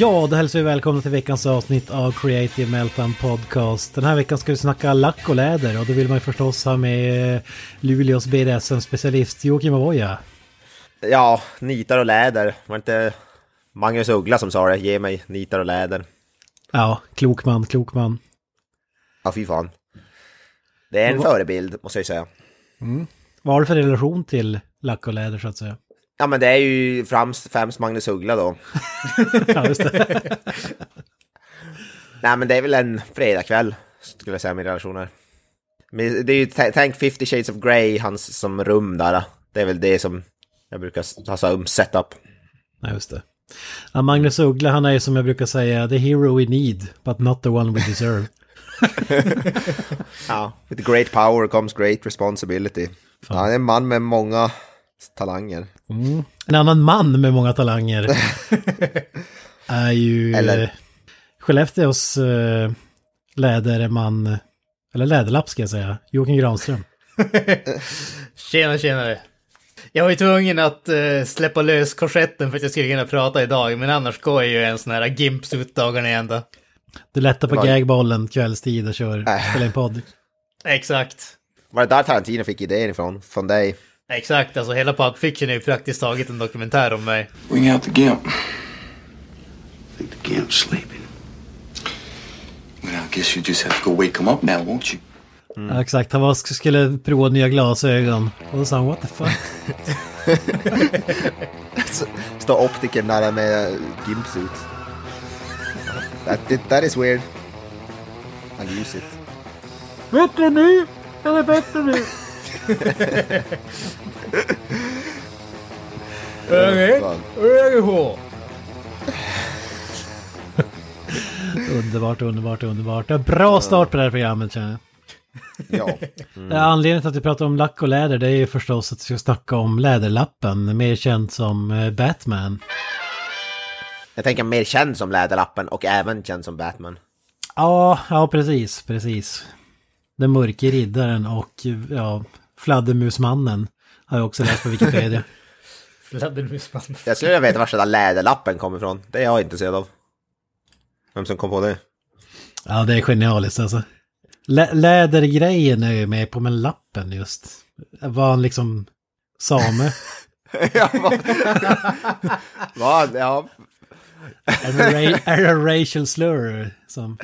Ja, då hälsar vi välkomna till veckans avsnitt av Creative Meltdown Podcast. Den här veckan ska vi snacka lack och läder och då vill man ju förstås ha med Luleås BDSM-specialist Joakim Avoya. Ja, nitar och läder. Var inte Magnus Uggla som sa det? Ge mig nitar och läder. Ja, klok man, klok man. Ja, fy fan. Det är en förebild, måste jag säga. Vad har du för relation till lack och läder så att säga? Ja, men det är ju främst, främst Magnus Uggla då. Ja, just det. Nej, men det är väl en fredagkväll, skulle jag säga, min relation är. Men det är ju, tänk 50 shades of Grey, hans som rum där. Det är väl det som jag brukar ha som setup. Ja, just det. Ja, Magnus Uggla, han är ju som jag brukar säga, the hero we need, but not the one we deserve. Ja, with great power comes great responsibility. Ja, det är en man med många talanger. En annan man med många talanger är ju Eller-. Skellefteås uh, läderman, eller läderlapp ska jag säga, Joakim Granström. Tjena, tjenare. Jag var ju tvungen att eh, släppa lös korsetten för att jag skulle kunna prata idag, men annars går jag ju en sån här gimpsuit dagarna ända. Du lättar på var- gagbollen kvällstid och kör, Äh. spelar in podd. Exakt. Var det där Tarantino fick idén ifrån? Från dig? Exakt, alltså hela Pulp Fiction är ju praktiskt taget en dokumentär om mig. Bring out the gimp. Think the gimp's sleeping. Well, I guess you just have to go wake him up now, won't you? Ja, exakt, han var, skulle prova nya glasögon. Och då sa han what the fuck. Står optiker nära med gimpsuit. That, it, that is weird. I'll use it. Bättre nu! Eller bättre nu! Underbart, underbart, underbart. Bra start på det här programmet känner jag. Ja. Ja, Anledningen till att vi pratar om lack och läder det är ju förstås att vi ska snacka om Läderlappen, mer känd som eh, Batman. Jag tänker mer känd som Läderlappen och även känd som Batman. Ja, ja precis, precis. Den mörke riddaren och ja, fladdermusmannen har jag också läst på Wikipedia. Fladdermusman. Jag skulle vilja veta var den där Läderlappen kommer ifrån. Det är jag intresserad av. Vem som kom på det? Ja, det är genialiskt alltså. Lä lädergrejen är ju med på, men lappen just. Var han liksom same? ja, vad? vad? Ja. Är det, ra är det racial slur? Som...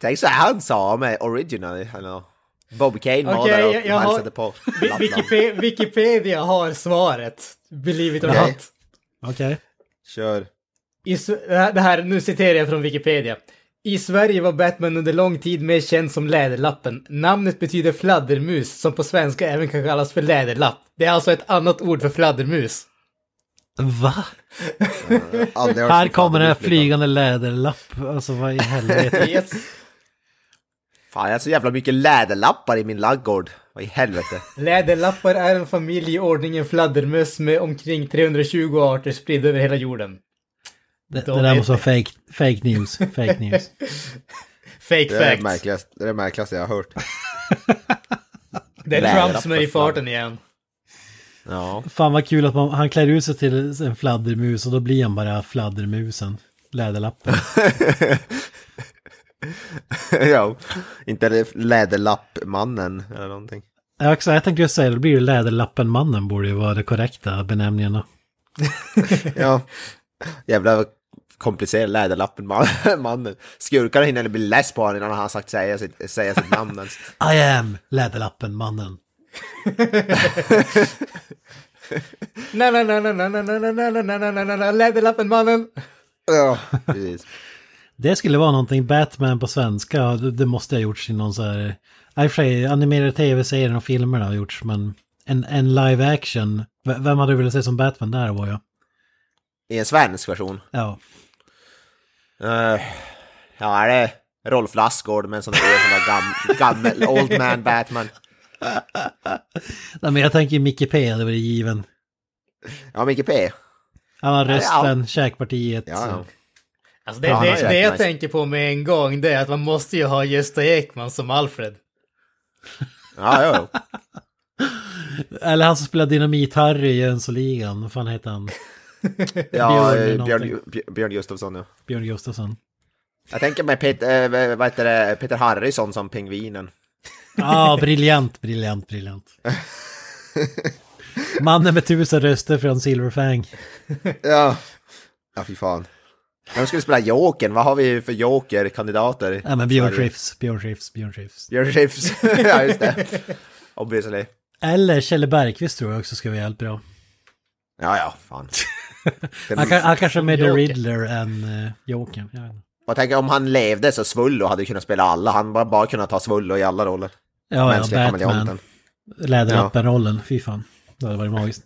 Tänk så är han same originally. Eller Bobby Kane var Okej, där och jag- jag har- hälsade på. Vi- Lappland. Wikipe- Wikipedia har svaret. Believe it or Okej. not. Okej. Kör. I, det här- nu citerar jag från Wikipedia. I Sverige var Batman under lång tid mer känd som Läderlappen. Namnet betyder fladdermus, som på svenska även kan kallas för läderlapp. Det är alltså ett annat ord för fladdermus. Va? Här kommer en fan. flygande läderlapp. Alltså vad i helvete. Yes. Fan, jag har så jävla mycket läderlappar i min laggård. Vad i helvete. Läderlappar är en familj i ordningen fladdermöss med omkring 320 arter spridda över hela jorden. Det, De det där måste vara fake, fake news. Fake news. Fake Det är det fact. märkligaste, det är det märkligaste jag har hört. Det är Trump som är i farten igen. Ja. Fan vad kul att man, han klär ut sig till en fladdermus och då blir han bara fladdermusen. Läderlappen. ja. Inte det Läderlappmannen eller någonting. Ja, exakt, jag tänkte just säga det, blir ju Läderlappen-mannen borde ju vara det korrekta benämningen då. Ja. Jävla komplicerad Läderlappen man- mannen. Skurkarna hinner bli less på honom innan han har sagt säga sitt, säga sitt namn ens. I am Läderlappen-mannen. Na na na na na na na na na na na na na na Läderlappen mannen. Ja, precis. Det skulle vara någonting Batman på svenska, det, måste ha gjorts i någon så här... Ja, i och för sig, animerade tv-serier och filmer har gjorts, men en, en live action. V- Vem hade du velat se som Batman där var jag? I en svensk version. Ja. Uh, ja, är det Rolf Lassgård med en sån där, sån där gam, gammel old man Batman? Nej, men jag tänker Micke P, det var det given. Ja, Micke P. Han har Ja, rösten, käkpartiet. Ja, ja. Alltså det, Ja, det, det jag nice. tänker på med en gång det är att man måste ju ha Gösta Ekman som Alfred. Ja, ja, ja. Eller han som spelar Dynamit-Harry i Jönssonligan, vad fan heter han? Ja, Björn Björn, någonting. Björn, Björn Gustafsson ja. Björn Gustafsson. Jag tänker med Peter, äh, vad heter det, Peter Harrison som pingvinen. Ja, ah, briljant, briljant, briljant. Mannen med tusen röster från Silverfang. Ja. Ja, fy fan. Vem skulle spela Jokern? Vad har vi för Joker-kandidater? Ja, men Björn? Skifs, Björn Skifs, Björn Skifs. Björn Skifs. ja, just det. Obviously. Eller Kjelle Bergqvist tror jag också ska vara helt bra. Ja, ja, fan. Han, kan, han kanske är med The. Riddler än uh, Jokern. Jag tänker om han levde så Svullo hade kunnat spela alla. Han bara, bara kunnat ta Svullo i alla roller. Ja, ja, Mänskliga Batman. kameleonten. Läderlappen-rollen, fy fan. Det hade varit magiskt.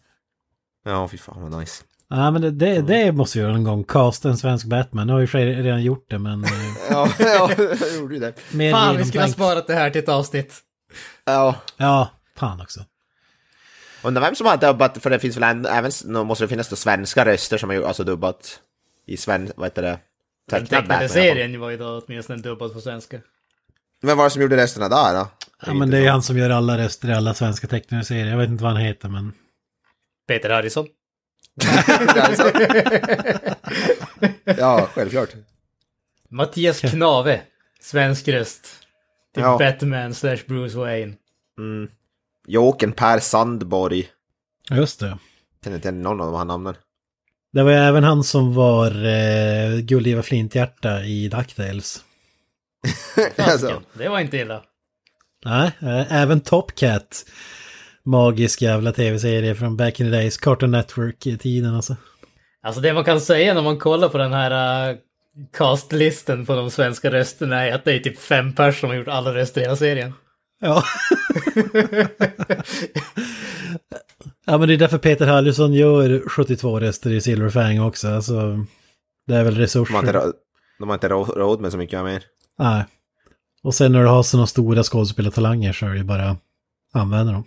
Ja, fy fan vad nice. Ja, men det, det, det måste vi göra någon gång. Casta en svensk Batman. Nu har vi redan gjort det, men... eh, Ja, ja jag gjorde ju det. mer Fan, vi skulle ha sparat det här till ett avsnitt. Ja. Ja, fan också. Undrar vem som har dubbat, för det finns väl en, även, nu måste det finnas då svenska röster som har alltså dubbat i sven, vad heter det? Den Tecknad tecknade serien var ju då åtminstone dubbad på svenska. Vem var det som gjorde resterna där då? Ja, men det är ju han som gör alla röster i alla svenska tecknade serier. Jag vet inte vad han heter, men... Peter Harrison. Alltså. ja, självklart. Mattias Knave. Svensk röst. Till Ja. Batman slash Bruce Wayne. Mm. Jokern Per Sandborg. Just det. Känner inte igen någon av de här namnen. Det var ju även han som var eh, Gulliva Flinthjärta i DuckTales. alltså, Det var inte illa. Nej, eh, även Top Cat. Magisk jävla tv-serie från back in the days, Cartoon Network-tiden alltså. Alltså det man kan säga när man kollar på den här uh, castlisten på de svenska rösterna är att det är typ fem personer som har gjort alla röster i hela serien. Ja. ja men det är därför Peter Harrison gör 72 röster i Silverfang också. Alltså, det är väl de har inte, resurser. råd, de har inte råd, med så mycket mer. Nej. Och sen när du har sådana stora skådespelartalanger så är det bara använda dem.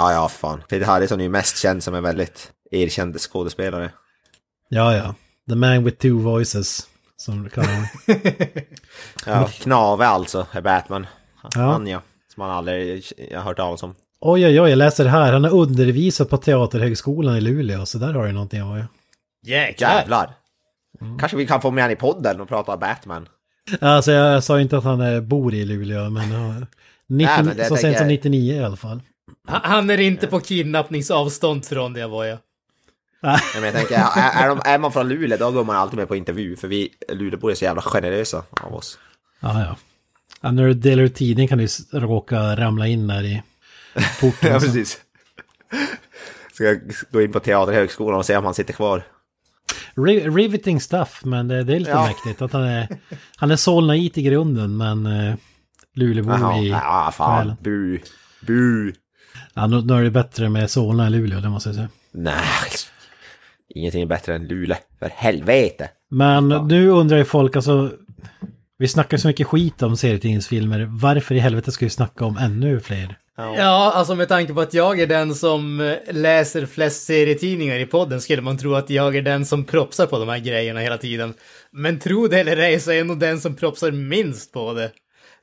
Ja, ja, fan. Peter Harrison är ju mest känd som en väldigt erkänd skådespelare. Ja, ja. The man with two voices. Som du kallar honom. Ja, Knave alltså, är Batman. Ja. Han ja. Som man aldrig jag har hört talas om. Oj, oj, oj, jag läser det här. Han har undervisat på Teaterhögskolan i Luleå, så där har du någonting att Jäklar! Jävlar! Kanske vi kan få med han i podden och prata Batman. Alltså jag, jag sa inte att han bor i Luleå, men... Ja, 90, Nej, men det så sent som jag- 99 i alla fall. Han- är inte på kidnappningsavstånd från det var jag. Ja, Men jag tänker, är, är, de, är man från Luleå då går man alltid med på intervju. För vi Luleåbor är så jävla generösa av oss. Ja, ja. ja när du delar ut tidning kan du råka ramla in där i porten. Ja, precis. Ska jag gå in på Teaterhögskolan och se om han sitter kvar. Ri- riveting stuff, men det, det är lite Ja. mäktigt att han är... Han är Solnait i grunden, men uh, Luleåbo Jaha, i... ja, fan. själen. Bu. Bu. Ja, nu, nu är det bättre med Solna än Luleå, det måste jag säga. Nej. Ingenting är bättre än Luleå. För helvete. Men nu undrar ju folk, alltså... Vi snackar så mycket skit om serietidningsfilmer. Varför i helvete ska vi snacka om ännu fler? Ja, alltså med tanke på att jag är den som eh, läser flest serietidningar i podden skulle man tro att jag är den som propsar på de här grejerna hela tiden. Men tro det eller ej så är jag nog den som propsar minst på det.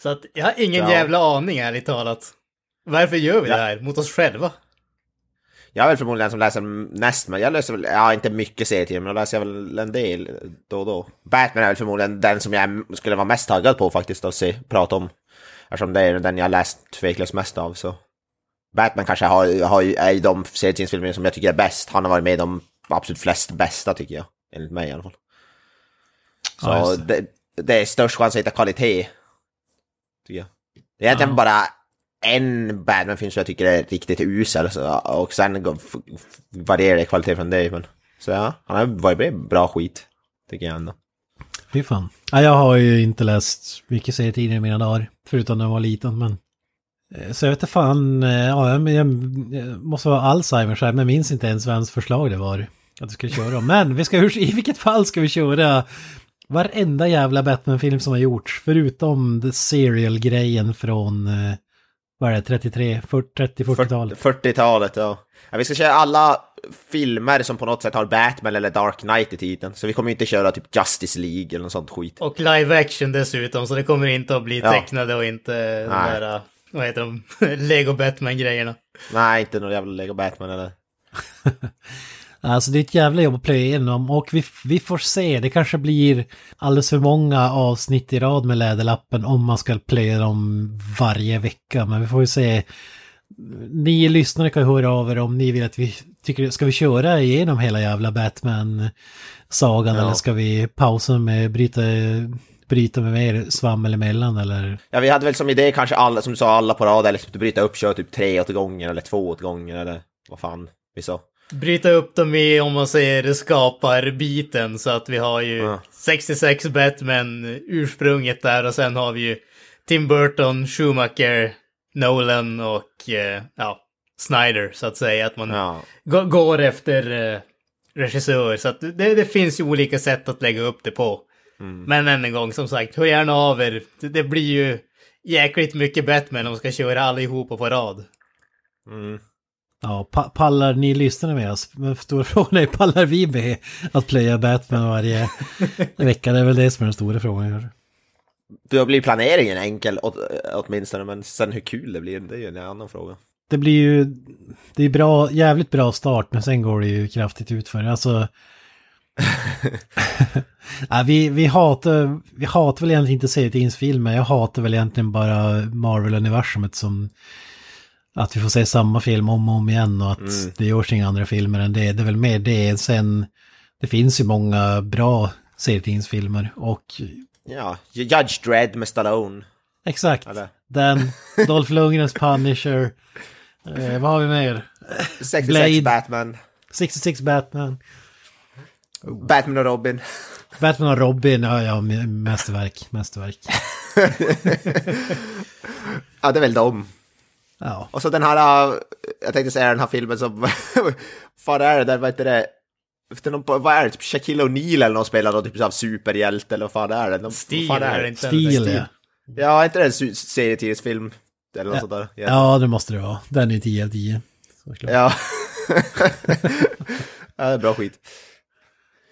Så att jag har ingen Ja. jävla aning ärligt talat. Varför gör vi Ja. det här mot oss själva? Jag är väl förmodligen den som läser näst, men jag läser väl, ja inte mycket serietidningar, men jag läser väl en del då och då. Batman är väl förmodligen den som jag skulle vara mest taggad på faktiskt att se, prata om. Eftersom det är den jag läst tveklöst mest av, så. Batman kanske har, har, är i de serietidningsfilmer som jag tycker är bäst. Han har varit med i de absolut flest bästa tycker jag. Enligt mig i alla fall. Så Ja, det. Det, är störst chans att hitta kvalitet. Tycker jag. Det är egentligen Ja. bara en Batman-film som jag tycker är riktigt usel. Så, och sen varierar det kvalitet från det. Men, så ja, han har varit med bra skit. Tycker jag ändå. Fy fan. Ja, jag har ju inte läst mycket serietidningar i mina dagar. Förutom när jag var liten, men... Eh, så jag vet inte fan, eh, ja, jag, jag, jag måste vara Alzheimers här, men jag minns inte ens vems förslag det var. Att vi skulle köra. Men vi ska, i vilket fall ska vi köra varenda jävla Batman-film som har gjorts. Förutom The Serial-grejen från, eh, vad är det, 33, 40, 30-40-talet. 40-talet, ja. ja. Vi ska köra alla filmer som på något sätt har Batman eller Dark Knight i titeln. Så vi kommer inte köra typ Justice League eller något sånt skit. Och live action dessutom, så det kommer inte att bli Ja. tecknade och inte de där, vad heter de, Lego Batman-grejerna. Nej, inte någon jävla Lego Batman eller... Alltså det är ett jävla jobb att plöja igenom och vi, vi får se. Det kanske blir alldeles för många avsnitt i rad med Läderlappen om man ska plöja dem varje vecka. Men vi får ju se. Ni lyssnare kan ju höra av er om ni vill att vi tycker, ska vi köra igenom hela jävla Batman-sagan Ja. eller ska vi pausa med bryta, bryta med mer svammel emellan eller? Ja, vi hade väl som idé kanske alla, som du sa, alla på rad, eller typ bryta upp, köra typ tre åt gången eller två åt gången eller vad fan vi sa. Bryta upp dem i, om man säger, skaparbiten så att vi har ju Ja. 66 Batman ursprunget där och sen har vi ju Tim Burton, Schumacher, Nolan och eh, ja, Snyder så att säga. Att man Ja. gå- går efter eh, regissör. Så att det, det finns ju olika sätt att lägga upp det på. Men än en gång, som sagt, hör gärna av er. Det, det blir ju jäkligt mycket Batman om man ska köra allihopa på rad. Mm. Ja, pa pallar ni lyssnare med oss? Men stora frågan är, pallar vi med att plöja Batman varje vecka? Det är väl det som är den stora frågan. Då blir planeringen enkel åt, åtminstone, men sen hur kul det blir, det är ju en annan fråga. Det blir ju, det är bra, jävligt bra start, men sen går det ju kraftigt utför. Alltså... ja, vi, vi, hatar, vi hatar väl egentligen inte serietidningsfilmer, jag hatar väl egentligen bara Marvel-universumet som... Att vi får se samma film om och om igen och att Mm. det görs inga andra filmer än det. Det är väl mer det. Sen, det finns ju många bra serietidningsfilmer och Ja, Judge Dredd med Stallone. exakt. Eller? Den, Dolph Lundgrens Punisher. Eh, vad har vi mer? 66 Blade. Batman. 66 Batman. Batman och Robin. Batman och Robin, ja, ja, mästerverk, mästerverk. Ja, det är väl dem. Ja, Och så den här, äh, jag tänkte säga den här filmen som, vad är det där, vad heter det? Efter någon, vad är det, typ Shaquille O'Neal eller någon spelar då typ av superhjälte eller vad fan är det? De, fan är det inte. stil ja. Ja, är inte det en serietidningsfilm? Eller något sånt där? Ja, det måste det vara. Den är 10 av 10. såklart. Ja. ja, det är bra skit.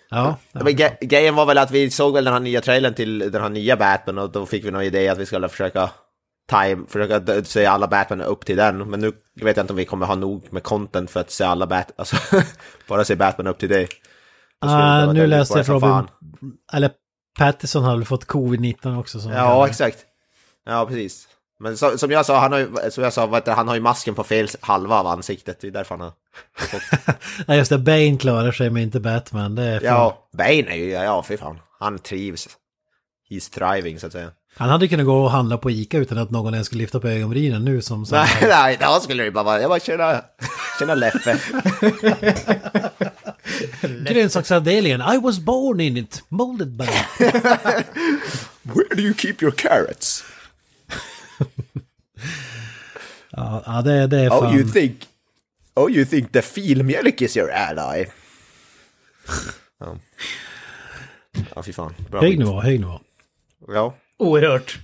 Ja, Ja. Men grejen var väl att vi såg väl den här nya trailern till den här nya Batman och då fick vi någon idé att vi skulle försöka time, försöka se alla Batman upp till den. Men nu vet jag inte om vi kommer ha nog med content för att se alla Batman, alltså bara se Batman upp till det. Vara nu läste jag som Robin, fan. eller Pattison har väl fått covid-19 också. Som Ja, exakt. Ja, precis. Men så, som jag sa, han har ju, som jag sa, det, han har ju masken på fel halva av ansiktet. Det är därför han har fått... Ja, just det, Bane klarar sig men inte Batman. Det är fan. Ja, Bane är ju, ja fy fan. Han trivs. He's thriving så att säga. Han hade kunnat gå och handla på Ica utan att någon ens skulle lyfta på ögonbrynen nu som... som Nej, nej, då skulle det bara vara, jag bara tjena, tjena Leffe. Grönsaksavdelningen, I was born in it, molded by... Where do you keep your carrots? Ja, ja det, det är fan... Oh you think, oh you think the filmjölk is your ally? Ja, ja fy fan. Bra Hög nivå, hög nivå. Ja. Oerhört.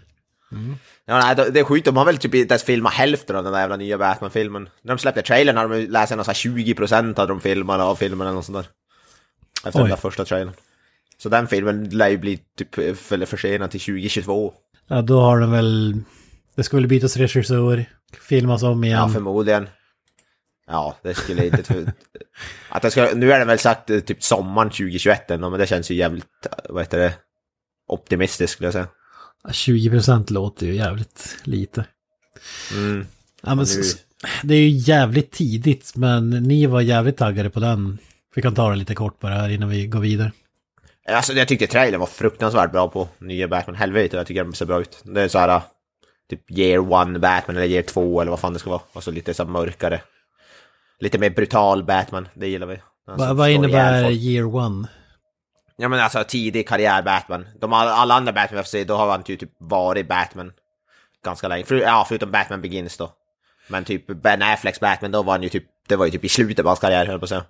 Ja, nej, det- är skit, de har väl typ inte ens filmat hälften av den där jävla nya Batman-filmen. När de släppte trailern hade de läst någon här 20% av de filmerna av filmen eller något sånt där. Efter den Oj. där första trailern. Så den filmen lär ju bli typ för- försenad till 2022. Ja, då har de väl... Det skulle bytas regissör, filmas om igen. Ja, förmodligen. Ja, det skulle inte... För... Att det ska... Nu är det väl sagt eh, typ sommaren 2021 ändå, men det känns ju jävligt, eh, vad heter det, optimistiskt skulle jag säga. 20% låter ju jävligt lite. Mm. Ja, men nu- s- s- det är ju jävligt tidigt, men ni var jävligt taggade på den. Vi kan ta det lite kort bara här innan vi går vidare. Alltså jag tyckte trailern var fruktansvärt bra på nya Batman. Helvete, jag tycker den ser bra ut. Det är så här typ year one Batman eller year två eller vad fan det ska vara. Alltså lite så mörkare. Lite mer brutal Batman, det gillar vi. Alltså, Va, vad innebär year one? Ja men alltså tidig karriär Batman. De alla, alla andra Batman se, då har han ju typ varit Batman ganska länge. För, ja, förutom Batman Begins då. Men typ Ben Afflecks Batman, då var han ju typ, det var ju typ i slutet av hans karriär höll på att säga.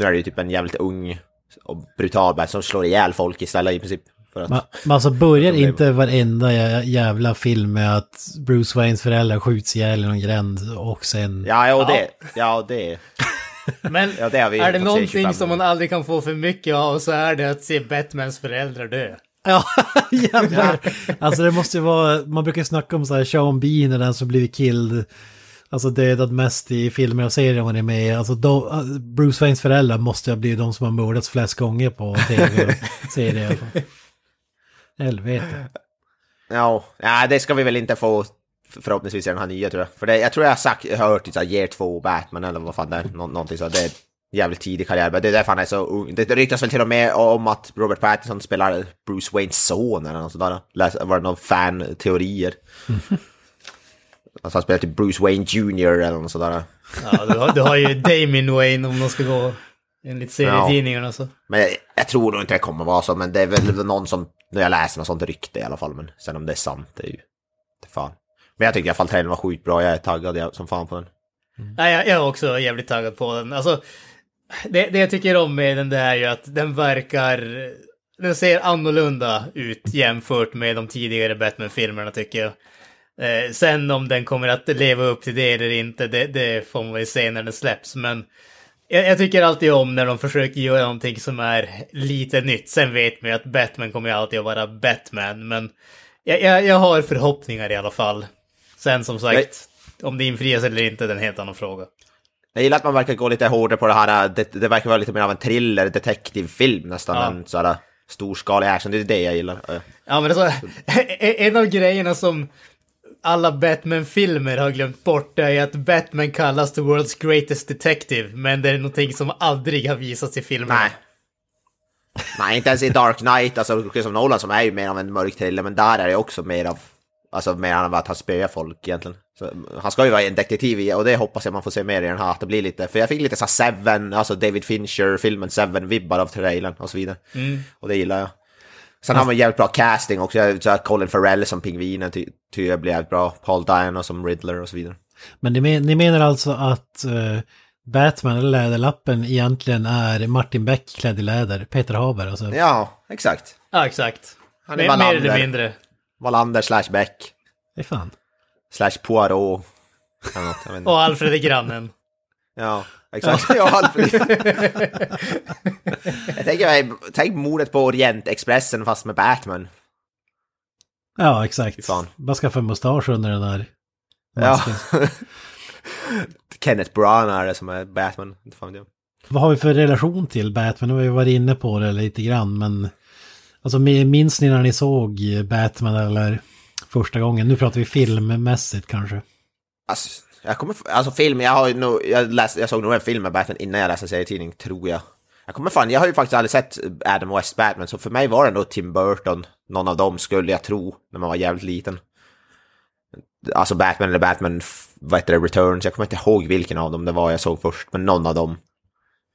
Nu är det ju typ en jävligt ung och brutal Batman som slår ihjäl folk istället i princip. För att, Ma, men alltså börjar inte varenda jä- jävla film med att Bruce Waynes föräldrar skjuts ihjäl i någon gränd och sen... ja, ja, det, ja, det. Men Ja, det är det någonting 25 som man aldrig kan få för mycket av så är det att se Batmans föräldrar dö. Ja, jävlar. Alltså det måste ju vara, man brukar ju snacka om så här Sean Bean och den som blivit killed Alltså dödad mest i filmer och serier man är med i. Alltså de, Bruce Waynes föräldrar måste ha blivit de som har mördats flest gånger på tv och serier. Helvete. Ja, ja, det ska vi väl inte få förhoppningsvis i den här nya tror jag. För det, jag tror jag har sagt, jag har hört så här, ger två Batman eller vad fan det är, Nå någonting så. Det är jävligt tidig karriär, men det är därför han är så ung. Det ryktas väl till och med om att Robert Pattinson spelar Bruce Waynes son eller något sånt där. Läs, var det någon fan-teorier? Alltså han spelar typ Bruce Wayne Jr eller något sånt där. Ja, du har, du har ju Damien Wayne om de ska gå enligt serietidningarna så. Men jag, jag tror nog inte det kommer vara så, men det är väl någon som, när jag läser något sånt rykte i alla fall, men sen om det är sant, det är ju, det är fan. Men jag tycker i alla fall trailern var skitbra, jag är taggad jag, som fan på den. Mm. Nej, jag, jag är också jävligt taggad på den. Alltså, det, det jag tycker om med den det är ju att den verkar... Den ser annorlunda ut jämfört med de tidigare Batman-filmerna tycker jag. Eh, sen om den kommer att leva upp till det eller inte, det, det får man väl se när den släpps. Men jag, jag, tycker alltid om när de försöker göra någonting som är lite nytt. Sen vet man ju att Batman kommer ju alltid att vara Batman, men jag, jag, jag har förhoppningar i alla fall. Sen som sagt, om det infrias eller inte, det är en helt annan fråga. Jag gillar att man verkar gå lite hårdare på det här, det, det verkar vara lite mer av en thriller, detektivfilm nästan, Ja. än sådär storskalig action, det är det jag gillar. Ja. Ja, men alltså, en av grejerna som alla Batman-filmer har glömt bort är att Batman kallas the world's greatest detective, men det är någonting som aldrig har visats i filmerna. Nej. Nej, inte ens i Dark Knight, alltså Christopher Nolan som är ju mer av en mörk thriller, men där är det också mer av, alltså mer av att han spöar folk egentligen. Så, han ska ju vara en detektiv i, och det hoppas jag man får se mer i den här, att det blir lite, för jag fick lite så här Seven, alltså David Fincher, filmen Seven-vibbar av trailern och så vidare. Och det gillar jag. Sen har man jävligt bra casting också, så här Colin Farrell som pingvinen ty- tycker jag blir jävligt bra, Paul Dano som Riddler och så vidare. Men ni, men, ni menar alltså att eh, Batman, eller Läderlappen, egentligen är Martin Beck klädd i läder, Peter Haber alltså. Ja, exakt. Ja, exakt. Han är Mer, mer eller mindre. Wallander slash Beck, Det är fan. slash Poirot. Något. Och Alfred är grannen. Ja, exakt. Ja, Alfred. jag tänker mig, tänk mordet på Orientexpressen fast med Batman. Ja, exakt. Fan. Bara skaffa mustasch under den där Ja. Kenneth Branagh är det som är Batman. Vad har vi för relation till Batman? Nu har vi varit inne på det lite grann, men... Alltså minns ni när ni såg Batman eller första gången? Nu pratar vi filmmässigt kanske. Alltså, jag kommer, alltså film, jag har nog, jag, läst, jag såg nog en film med Batman innan jag läste serietidning, tror jag. Jag kommer fan, jag har ju faktiskt aldrig sett Adam West Batman, så för mig var det nog Tim Burton, någon av dem skulle jag tro, när man var jävligt liten. Alltså Batman eller Batman, vad heter det, Returns, jag kommer inte ihåg vilken av dem det var jag såg först, men någon av dem.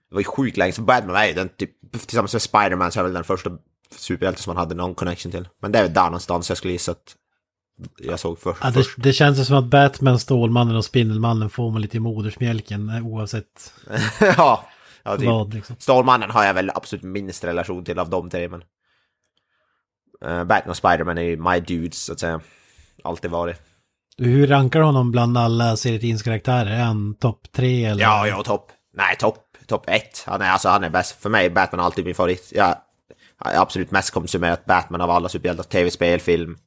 Det var ju sjukt länge, så Batman var ju den typ, tillsammans med Spider-Man så är väl den första superhjälte som man hade någon connection till. Men det är där någonstans jag skulle gissa att jag såg för, Ja, det, först. det känns ju som att Batman, Stålmannen och Spindelmannen får man lite i modersmjölken eh, oavsett ja, ja typ. vad. Liksom. Stålmannen har jag väl absolut minst relation till av de tre, men... Uh, Batman och Spiderman är ju my dudes, så att säga. Alltid varit. Hur rankar du honom bland alla serietidningskaraktärer? Är han topp tre eller? Ja, ja, topp. Nej, topp. Topp ett. Han är, alltså, han är bäst. För mig är Batman alltid min favorit. Jag absolut mest konsumerat Batman av alla superhjältar. Tv-spel, film.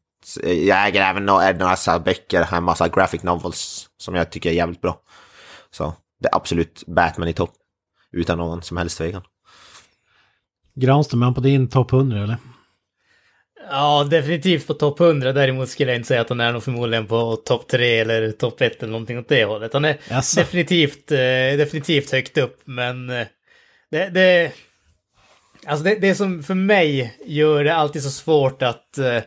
Jag äger även några, några så här böcker, en massa graphic novels som jag tycker är jävligt bra. Så det är absolut Batman i topp. Utan någon som helst tvekan. Granström, är han på din topp 100 eller? Ja, definitivt på topp 100. Däremot skulle jag inte säga att han är nog förmodligen på topp 3 eller topp 1 eller någonting åt det hållet. Han är Jaså? definitivt, eh, definitivt högt upp, men eh, det, det, alltså det, det som för mig gör det alltid så svårt att, eh,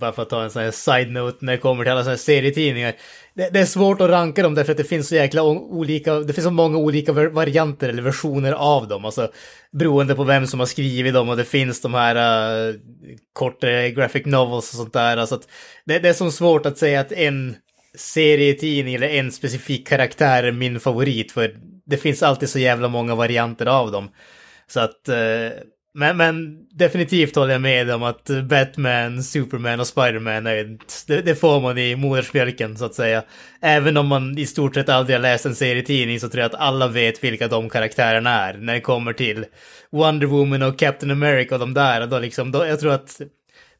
bara för att ta en sån här side-note när det kommer till alla såna här serietidningar. Det, det är svårt att ranka dem därför att det finns så jäkla olika, det finns så många olika varianter eller versioner av dem. Alltså beroende på vem som har skrivit dem och det finns de här uh, kortare graphic novels och sånt där. Alltså att det, det är så svårt att säga att en serietidning eller en specifik karaktär är min favorit för det finns alltid så jävla många varianter av dem. Så att, eh, men, men definitivt håller jag med om att Batman, Superman och Spiderman, är, det, det får man i modersmjölken så att säga. Även om man i stort sett aldrig har läst en serietidning så tror jag att alla vet vilka de karaktärerna är. När det kommer till Wonder Woman och Captain America och de där, då liksom, då, jag tror att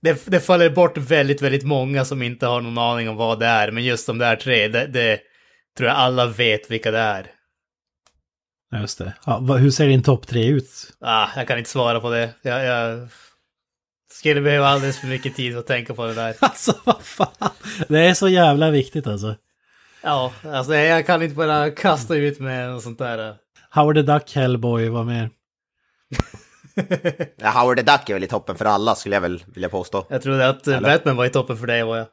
det, det faller bort väldigt, väldigt många som inte har någon aning om vad det är. Men just de där tre, det, det tror jag alla vet vilka det är. Just det. Ja, hur ser din topp tre ut? Ah, jag kan inte svara på det. Jag, jag skulle behöva alldeles för mycket tid att tänka på det där. Alltså vad fan. Det är så jävla viktigt alltså. Ja, alltså jag kan inte bara kasta ut med något sånt där. Howard the Duck, Hellboy, vad mer? Ja, Howard the Duck är väl i toppen för alla skulle jag väl vilja påstå. Jag trodde att eh, Batman var i toppen för dig, var jag.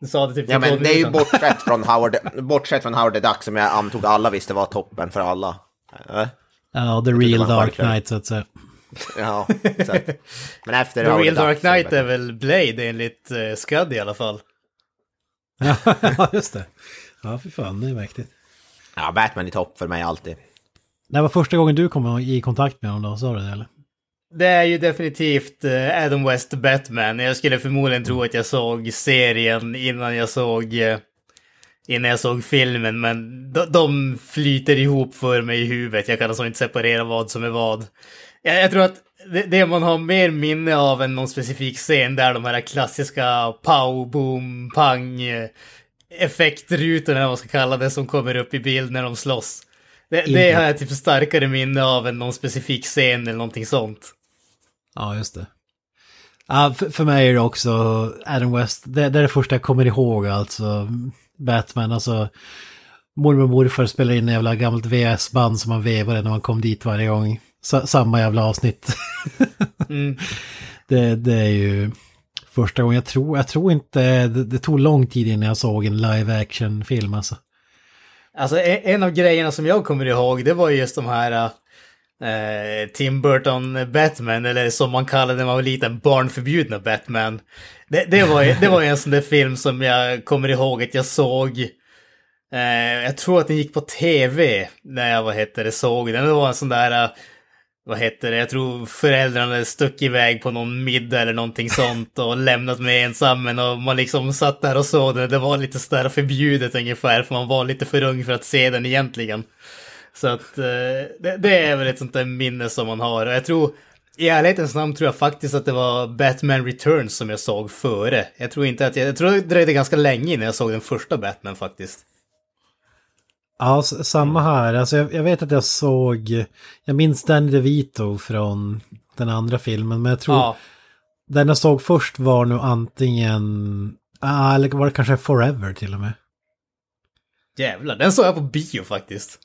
Du sa det typ Ja men det är ju bortsett från Howard, bortsett från Howard the Duck som jag antog alla visste var toppen för alla. Ja, Ja, The det Real Dark. Knight så att säga. Ja, exakt. Men efter The Real Dark är Knight är väl Blade enligt uh, Scud i alla fall. Ja, just det. Ja, för fan, det är mäktigt. Ja, Batman i topp för mig alltid. Det var första gången du kom i kontakt med honom då, sa du det eller? Det är ju definitivt eh, Adam West Batman. Jag skulle förmodligen tro att jag såg serien innan jag såg eh, innan jag såg filmen, men de, de flyter ihop för mig i huvudet. Jag kan alltså inte separera vad som är vad. Jag, jag tror att det, det man har mer minne av än någon specifik scen, det är de här klassiska pow, boom, pang eh, effektrutorna, vad man ska kalla det, som kommer upp i bild när de slåss. Det, det har jag typ starkare minne av än någon specifik scen eller någonting sånt. Ja, just det. Ja, för, för mig är det också Adam West. Det, det är det första jag kommer ihåg alltså. Batman, alltså. Mormor och morfar spelade in en jävla gammalt VS-band som man vevade när man kom dit varje gång. Sa, samma jävla avsnitt. Mm. det, det är ju första gången jag tror, jag tror inte, det, det tog lång tid innan jag såg en live action-film alltså. Alltså en en av grejerna som jag kommer ihåg, det var ju just de här eh, Eh, Tim Burton Batman, eller som man kallade när man var liten, barnförbjudna Batman. Det, det, var, ju- det var en sån där film som jag kommer ihåg att jag såg. Eh, jag tror att den gick på tv när jag, vad heter det, såg den. Det var en sån där, eh, vad heter det, jag tror föräldrarna hade stuckit iväg på någon middag eller någonting sånt och lämnat mig ensam. Men och man liksom satt där och såg den. Det var lite sådär förbjudet ungefär, för man var lite för ung för att se den egentligen. Så att eh, det, det är väl ett sånt där minne som man har. Och jag tror, i ärlighetens namn tror jag faktiskt att det var Batman Returns som jag såg före. Jag tror inte att jag, jag tror det dröjde ganska länge innan jag såg den första Batman faktiskt. Ja, samma här. Alltså jag, jag vet att jag såg, jag minns Danny DeVito från den andra filmen, men jag tror Ja, den jag såg först var nog antingen, ah, eller var det kanske Forever till och med. jävlar. Den såg jag på bio faktiskt.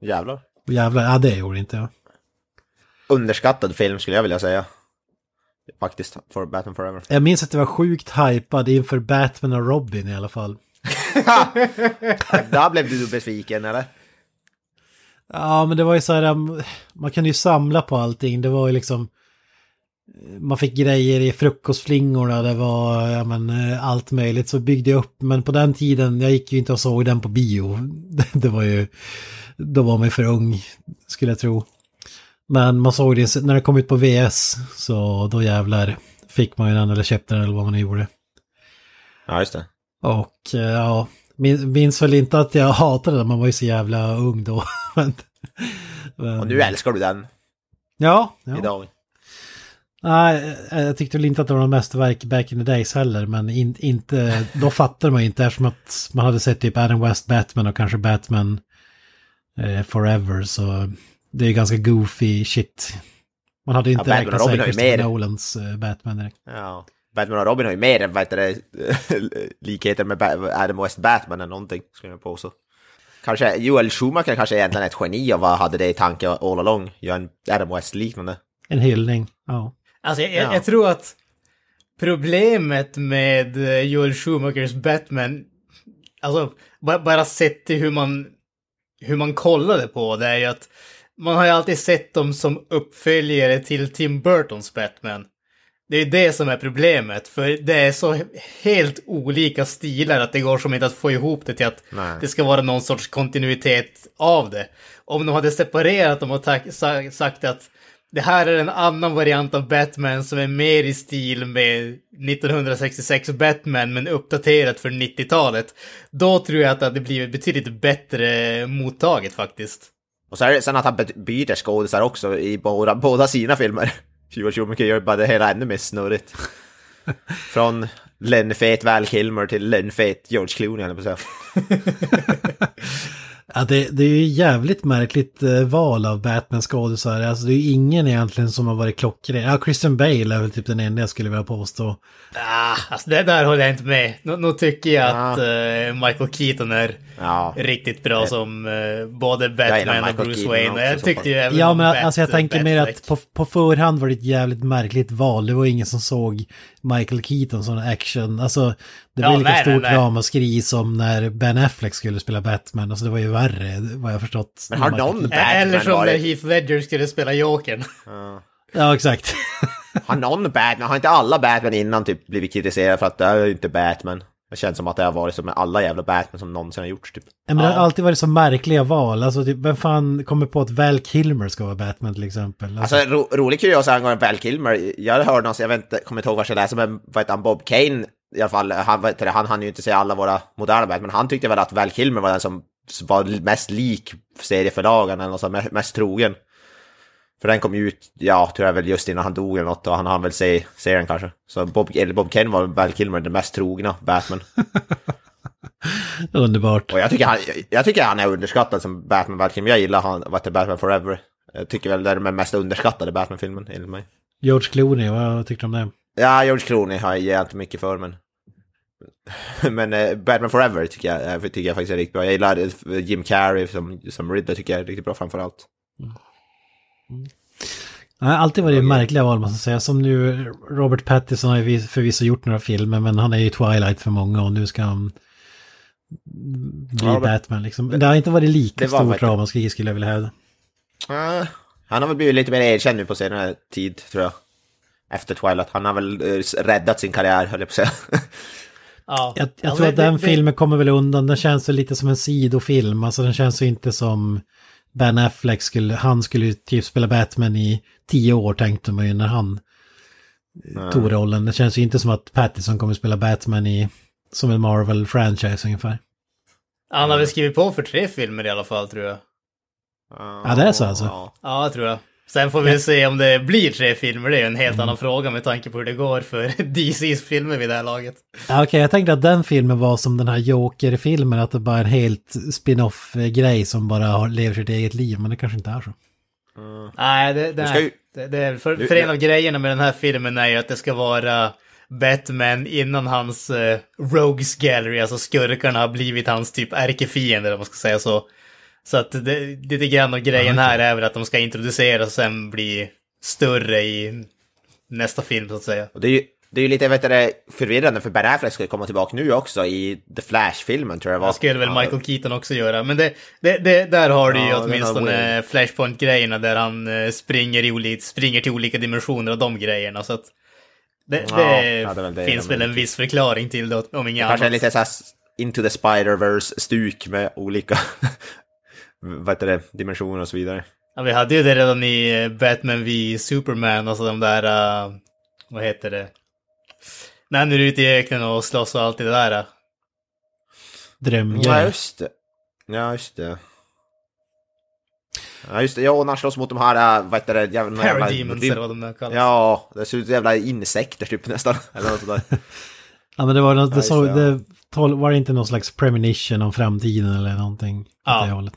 Jävlar. Jävlar, ja det gjorde inte jag. Underskattad film skulle jag vilja säga. Faktiskt, för Batman Forever. Jag minns att jag var sjukt hypad inför Batman och Robin i alla fall. Där blev du besviken eller? Ja, men det var ju så här, um, man kunde ju samla på allting. Det var ju liksom, man fick grejer i frukostflingorna, det var ja, men, eh, allt möjligt. Så byggde jag upp, men på den tiden, jag gick ju inte och såg den på bio. Det, det var ju, då var man ju för ung, skulle jag tro. Men man såg det när det kom ut på VS, så då jävlar fick man ju den eller köpte den eller vad man nu gjorde. Ja, just det. Och eh, ja, min- minns väl inte att jag hatade den, man var ju så jävla ung då. men, men, Och nu älskar du den Ja, ja. idag. Nej, eh, jag tyckte väl inte att det var något mästerverk back in the days heller, men in, inte, då fattade man ju inte eftersom att man hade sett typ Adam West Batman och kanske Batman eh, Forever, så det är ganska goofy shit. Man hade inte Ja, Batman räknat sig Robin har ju Christopher mer. Nolans eh, Batman direkt. Ja. Batman och Robin har ju mer vad heter det, likheter med Adam West Batman än någonting, skulle jag påstå. Kanske Joel Schumacher kanske egentligen är ett geni och vad hade det i tanke all along? Gör en Adam West-liknande. En hyllning, ja. Alltså jag, jag, Ja. jag tror att problemet med eh, Joel Schumachers Batman, alltså bara, bara sett till hur man, hur man kollade på det är ju att man har ju alltid sett dem som uppföljare till Tim Burtons Batman. Det är det som är problemet, för det är så helt olika stilar att det går som inte att få ihop det till att Nej. det ska vara någon sorts kontinuitet av det. Om de hade separerat dem och sagt att det här är en annan variant av Batman som är mer i stil med 1966 Batman men uppdaterat för 90-talet. Då tror jag att det hade blivit betydligt bättre mottaget faktiskt. Och så är det sen att han byt- byter skådisar också i båda, båda sina filmer. Joel Schumacher gör bara det hela ännu mer snurrigt. Från lönnfet Val Kilmer till lönnfet George Clooney, eller på att säga. Ja, det, det är ju jävligt märkligt eh, val av Batman-skådisar. Alltså det är ju ingen egentligen som har varit klockren. Ja, Christian Bale är väl typ den enda jag skulle vilja påstå. Ah, alltså det där håller jag inte med. Nu, nu tycker jag Ja. att eh, Michael Keaton är Ja. riktigt bra som eh, både Batman och Bruce Keaton Wayne. också Jag tyckte ju även Ja, men Bat- alltså jag tänker mer att på, på förhand var det ett jävligt märkligt val. Det var ingen som såg Michael Keaton som action. Alltså, det var Ja, lika nej, stort ramaskri som när Ben Affleck skulle spela Batman. Alltså det var ju värre, vad jag förstått. Men har någon Keaton. Batman Eller som när. Heath Ledger skulle spela Jokern. Ja, exakt. Har någon Batman, har inte alla Batman innan typ blivit kritiserade för att det är ju inte Batman? Det känns som att det har varit som med alla jävla Batman som någonsin har gjorts typ. Ja, men det har alltid varit så märkliga val. Alltså, typ, vem fan kommer på att Val Kilmer ska vara Batman till exempel? Alltså, Alltså ro, rolig kuriosa angående Val Kilmer. Jag hörde någonstans, jag vet inte, kommer inte ihåg vad jag läste, men vad heter han, Bob Kane i alla fall, han, heter det, han hann ju inte se alla våra moderna Batman, men han tyckte väl att Val Kilmer var den som var mest lik serieförlagen eller något sånt, mest trogen. För den kom ju ut, ja, tror jag väl just innan han dog eller något och han hann väl se serien kanske. Så Bob, eller Bob Kane var Val Kilmer den mest trogna Batman. underbart. Och jag tycker han, jag, tycker han är underskattad som Batman, Kilmer. Jag gillar han, vad heter Batman Forever. Jag tycker väl det är den mest underskattade Batman-filmen enligt mig. George Clooney, vad tyckte du om det? Ja, George Clooney har jag inte mycket för, men... men eh, Batman Forever tycker jag, eh, tycker jag faktiskt är riktigt bra. Jag gillar eh, Jim Carrey som, som Riddler, tycker jag är riktigt bra framförallt. Det har alltid varit märkliga val man ska säga. Som nu, Robert Pattinson har ju vis- förvisso gjort några filmer, men han är ju Twilight för många och nu ska han bli Ja, men- Batman liksom. Men det har inte varit lika Det var stort ramaskri skulle jag vilja hävda. Eh, han har väl blivit lite mer erkänd nu på senare tid, tror jag. Efter Twilight. Han har väl eh, räddat sin karriär, höll jag på att säga. Ja. Jag, jag Ja, tror att den det- det- filmen kommer väl undan. Den känns ju lite som en sidofilm. Alltså den känns ju inte som Ben Affleck skulle, han skulle ju typ spela Batman i tio år tänkte man ju när han tog rollen. Det känns ju inte som att Pattinson kommer spela Batman i, som en Marvel-franchise ungefär. Han har väl skrivit på för tre filmer i alla fall tror jag. Ja, det är så alltså? Ja. Ja, tror jag. Sen får vi se om det blir tre filmer, det är ju en helt annan fråga med tanke på hur det går för DCs filmer vid det här laget. Ja, Okej, jag tänkte att den filmen var som den här Joker-filmen, att det bara är en helt spin-off-grej som bara har, lever sitt eget liv, men det kanske inte är så. Nej, det, det, ju- det, det är för, för en av grejerna med den här filmen är ju att det ska vara Batman innan hans eh, Rogues Gallery, alltså skurkarna har blivit hans typ ärkefiender om man ska säga så. Så att det, lite grann av grejen här är väl att de ska introduceras och sen bli större i nästa film så att säga. Och det är ju, det är ju lite vet du, förvirrande för Ben Affleck ska ju komma tillbaka nu också i The Flash-filmen tror jag det var. Det skulle väl Ja, Michael Keaton också göra. Men det, det, det, där har du ju Ja, åtminstone. Flashpoint-grejerna där han eh, springer, i oli- springer till olika dimensioner och de grejerna. Så att det, Ja, det, ja, väl finns väl en viss förklaring till det, om inget Kanske annat. lite såhär Into the Spider-Verse-stuk med olika vad heter det, dimensioner och så vidare. Ja, vi hade ju det redan i eh, Batman v Superman, alltså de där, eh, vad heter det? När han är ute i öknen och slåss och allt det där. eh. Drömgrej. Ja, just det. Ja, just det. Ja, just det. Ja, och när han slåss mot de här, äh, vad heter det, jävla... Parademons eller vad de nu kallas. Ja, det ser ut som jävla insekter typ nästan. Eller något sådär. Ja, men det var, något, det Ja, så, det, ja. det var det inte någon slags premonition om framtiden eller någonting? Ja. det hållet?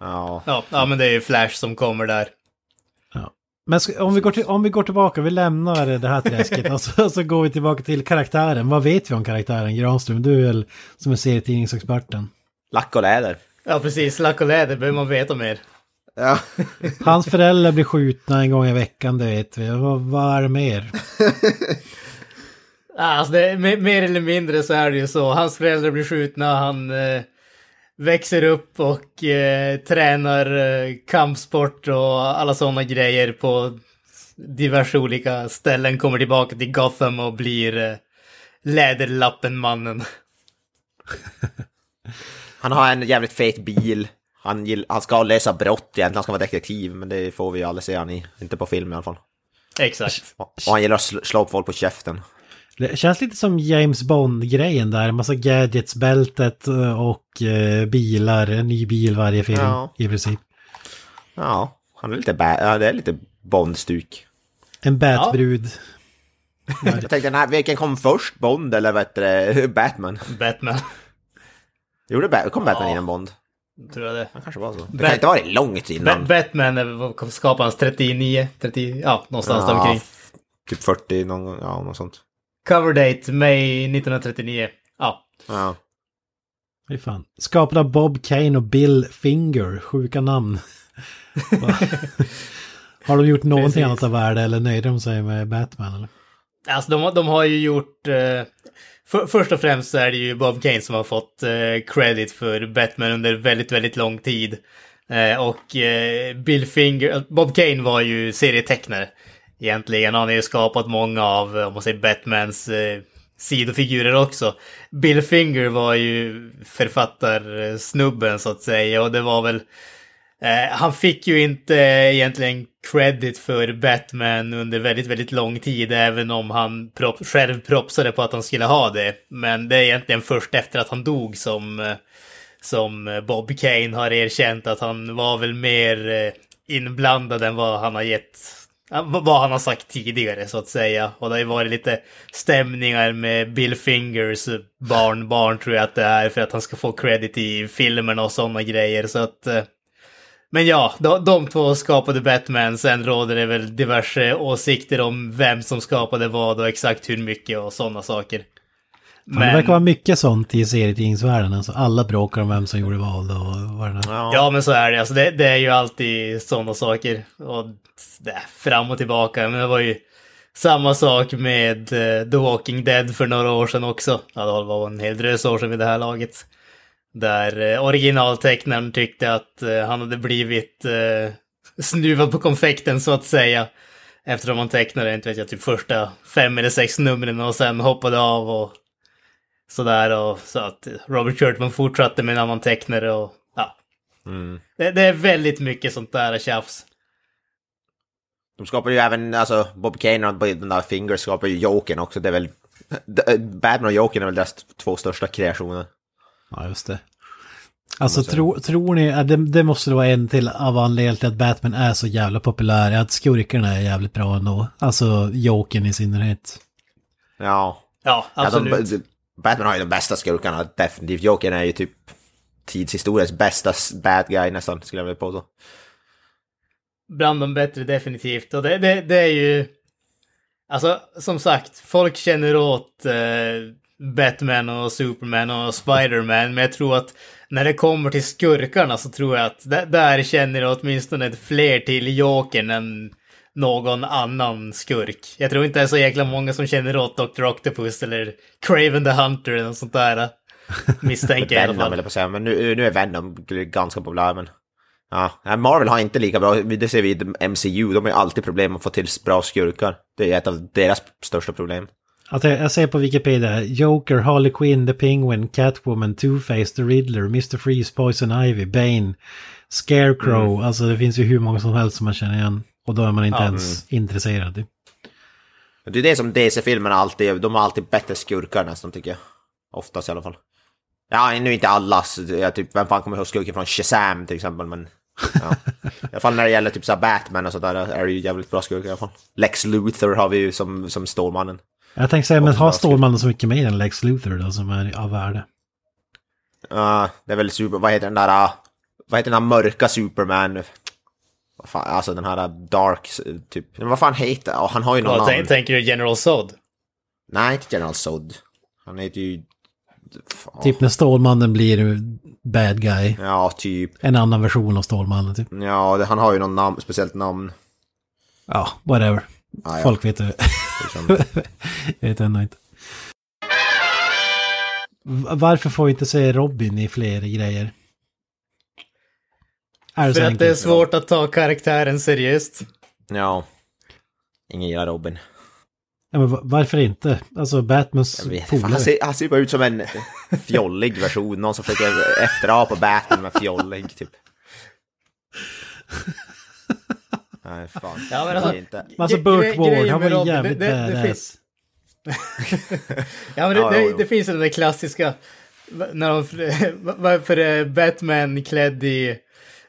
Ja. Ja, ja, men det är ju Flash som kommer där. Men ska, om, vi går till, om vi går tillbaka, vi lämnar det här träsket och så, så går vi tillbaka till karaktären. Vad vet vi om karaktären Granström? Du är väl som är serietidningsexperten. Lack och läder. Ja, precis. Lack och läder behöver man veta mer. Ja. Hans föräldrar blir skjutna en gång i veckan, det vet vi. Vad, vad är det mer? Ja, Alltså det, mer eller mindre så är det ju så. Hans föräldrar blir skjutna, han eh, växer upp och eh, tränar eh, kampsport och alla sådana grejer på diverse olika ställen. Kommer tillbaka till Gotham och blir eh, Läderlappen-mannen. Han har en jävligt fet bil. Han, gill, han ska lösa brott egentligen, han ska vara detektiv, men det får vi ju aldrig se han i. Inte på film i alla fall. Exakt. Och han gillar att sl- slå upp folk på käften. Det känns lite som James Bond-grejen där. En massa gadgets, bältet eh, och eh, bilar. En ny bil varje film Ja. i princip. Ja, han är lite, ba- ja, det är lite Bond-stuk. En Batbrud. Jag tänkte, nej, vilken kom först? Bond eller vad heter det? Batman? Batman, Gjorde ba kom Batman Ja. innan Bond? tror jag det. Det kanske var så. Det Bat- kan inte varit långt Ba innan. Batman är- skapade hans 39, 30, ja, någonstans där Ja, omkring. Typ 40 någon gång, ja något sånt. Cover date, maj 1939. Ja. Ja. Fy fan. Skapad av Bob Kane och Bill Finger. Sjuka namn. Har de gjort någonting Precis. annat av värde eller nöjde de sig med Batman? Eller? Alltså de, de har ju gjort... Eh, för, först och främst så är det ju Bob Kane som har fått eh, credit för Batman under väldigt, väldigt lång tid. Eh, och eh, Bill Finger... Bob Kane var ju serietecknare egentligen. Han har ju skapat många av, om man säger Batmans eh, sidofigurer också. Bill Finger var ju författarsnubben så att säga och det var väl... Eh, han fick ju inte egentligen credit för Batman under väldigt, väldigt lång tid, även om han prop själv propsade på att han skulle ha det. Men det är egentligen först efter att han dog som, eh, som Bob Kane har erkänt att han var väl mer eh, inblandad än vad han har gett vad han har sagt tidigare så att säga. Och det har ju varit lite stämningar med Bill Fingers barnbarn tror jag att det är för att han ska få credit i filmerna och sådana grejer. Så att... Eh. Men ja, de, de två skapade Batman. Sen råder det väl diverse åsikter om vem som skapade vad och exakt hur mycket och sådana saker. Men... Det verkar vara mycket sånt i serietidningsvärlden. Alltså alla bråkar om vem som gjorde vad och vad det. Ja. Ja, men så är det. Alltså, det, det är ju alltid sådana saker. Och det, fram och tillbaka. Men det var ju samma sak med eh, The Walking Dead för några år sedan också. Ja, det var en hel drös år sedan vid det här laget. Där eh, originaltecknaren tyckte att eh, han hade blivit snuvad på konfekten så att säga. Eftersom han tecknade, inte vet jag, typ första fem eller sex numren och sen hoppade av och sådär. Och så att Robert Kurtman fortsatte med en annan tecknare och ja, Mm. det, det är väldigt mycket sånt där tjafs. De skapar ju även, alltså Bob Kane och den där Finger skapar ju Jokern också. Det är väl... Batman och Jokern är väl deras två största kreationer. Ja, just det. Alltså tro, tror ni, att det, det måste vara en till av anledningen till att Batman är så jävla populär, att skurkarna är jävligt bra ändå. Alltså Jokern i synnerhet. Ja. Ja, absolut. Ja, de, Batman har ju de bästa skurkarna, definitivt. Jokern är ju typ tidshistoriens bästa bad guy nästan, skulle jag vilja påstå. Bland de bättre definitivt. Och det, det, det är ju... Alltså, som sagt, folk känner åt eh, Batman och Superman och Spiderman, men jag tror att när det kommer till skurkarna så tror jag att där, känner åtminstone ett fler till Jokern än någon annan skurk. Jag tror inte det är så jäkla många som känner åt Dr. Octopus eller Craven the Hunter eller något sånt där. Misstänker jag i alla Venom fall. eller på säga, men nu, nu är Venom ganska populär men... Ja, nej, Marvel har inte lika bra, det ser vi i MCU, de har ju alltid problem att få till bra skurkar. Det är ett av deras största problem. Alltså, jag ser på Wikipedia, Joker, Harley Quinn, The Penguin, Catwoman, Two-Face, The Riddler, Mr. Freeze, Poison Ivy, Bane, Scarecrow. Alltså det finns ju hur många som helst som man känner igen. Och då är man inte Ja, ens intresserad. Det är det som DC-filmerna alltid, de har alltid bättre skurkar nästan tycker jag. Oftast i alla fall. Ja, nu inte alla, jag typ, vem fan kommer ihåg skurken från Shazam till exempel, men... Ja. I alla fall när det gäller typ så Batman och sådär är det ju jävligt bra skurkar i alla fall. Lex Luthor har vi ju som, som Stålmannen. Jag tänkte säga, men har Stålmannen så mycket mer än Lex Luthor då som är av värde? Ja, det är väl super, vad heter den där, uh, vad heter den där mörka Superman? Vad fan, alltså den här Dark, typ, vad fan heter, ja, han har ju någon namn. tänk, tänker du General Zod? Nej, inte General Zod. Han heter ju... Fan. Typ när Stålmannen blir bad guy. Ja, typ. En annan version av Stålmannen typ. Ja, det, han har ju någon namn, speciellt namn. Ja, whatever. Ah, ja. Folk vet det. Jag vet ändå inte. Varför får vi inte se Robin i fler grejer? Är För att det är svårt att ta karaktären seriöst. Ja. Ingen gillar Robin. Ja, men va- varför inte? Alltså Batmans Jag vet, fan, polare. han, ser, han ser bara ut som en fjollig version. Någon som försöker efterapa Batman med fjollig, typ. Nej, fan. Ja, men alltså- inte. Men alltså Burt Ward, han var Robin, jävligt det- det- badass. finns- Ja, men det, Ja, det, jo, jo. det finns den där klassiska, när de, varför är Batman klädd i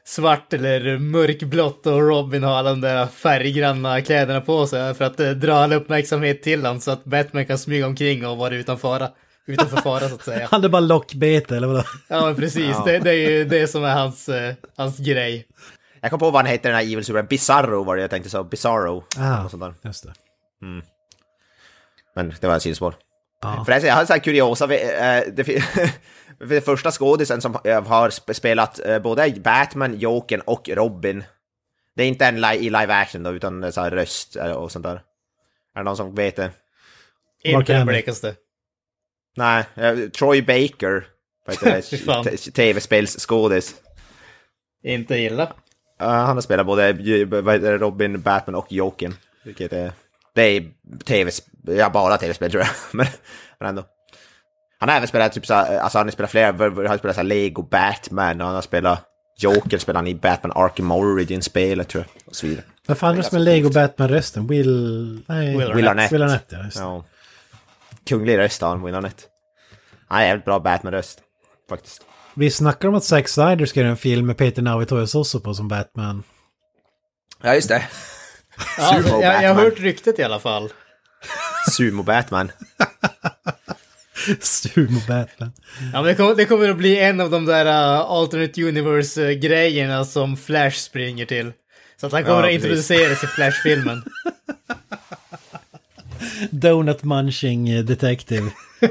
svart eller mörkblått och Robin har alla de där färggranna kläderna på sig för att eh, dra all uppmärksamhet till honom så att Batman kan smyga omkring och vara utan fara. Utanför fara så att säga. Han är bara lockbete eller vadå? Ja, men precis. Det, det är ju det som är hans, eh, hans grej. Jag kom på vad han heter, den här Evil Super. Bizarro var det jag tänkte så. Bizarro. Ah, Och sånt där. just det. Men det var en sidospår. Ja. Förresten, jag har en sån här kuriosa. vi- eh, Det, det första skådisen som eh, har sp- spelat eh, både Batman, Jokern och Robin. Det är inte en li- i live action då, utan så här röst eh, och sånt där. Är det någon som vet det? Inte den blekaste. Nej, Troy Baker. Tv-spelsskådis. Inte illa. Uh, han har spelat både Robin, Batman och Jokern. Vilket är... Det är tv ja bara tv-spel tror jag. men, men ändå. Han har även spelat typ så här, alltså han har spelat flera, han har spelat så Lego Batman och han har spelat Joker spelar han i Batman Arkham Origin-spelet tror jag. Och så vidare. Vad fan är det som är Lego Batman-rösten? Will... Nej. Will Will Arnett. Will Arnett, ja. Just. Ja. Kunglig röst har han, Will Arnett. Han är jävligt bra Batman-röst. Faktiskt. Vi snackar om att Zack Snyder ska göra en film med Peter Navitorius också på som Batman. Ja, just det. Ja, Sumo jag, jag har hört ryktet i alla fall. Sumo Batman. Sumo Batman. Ja, men det, kommer, det kommer att bli en av de där uh, alternate universe-grejerna som Flash springer till. Så att han kommer Ja, att introduceras i Flash-filmen. Donut Munching eh, Detective.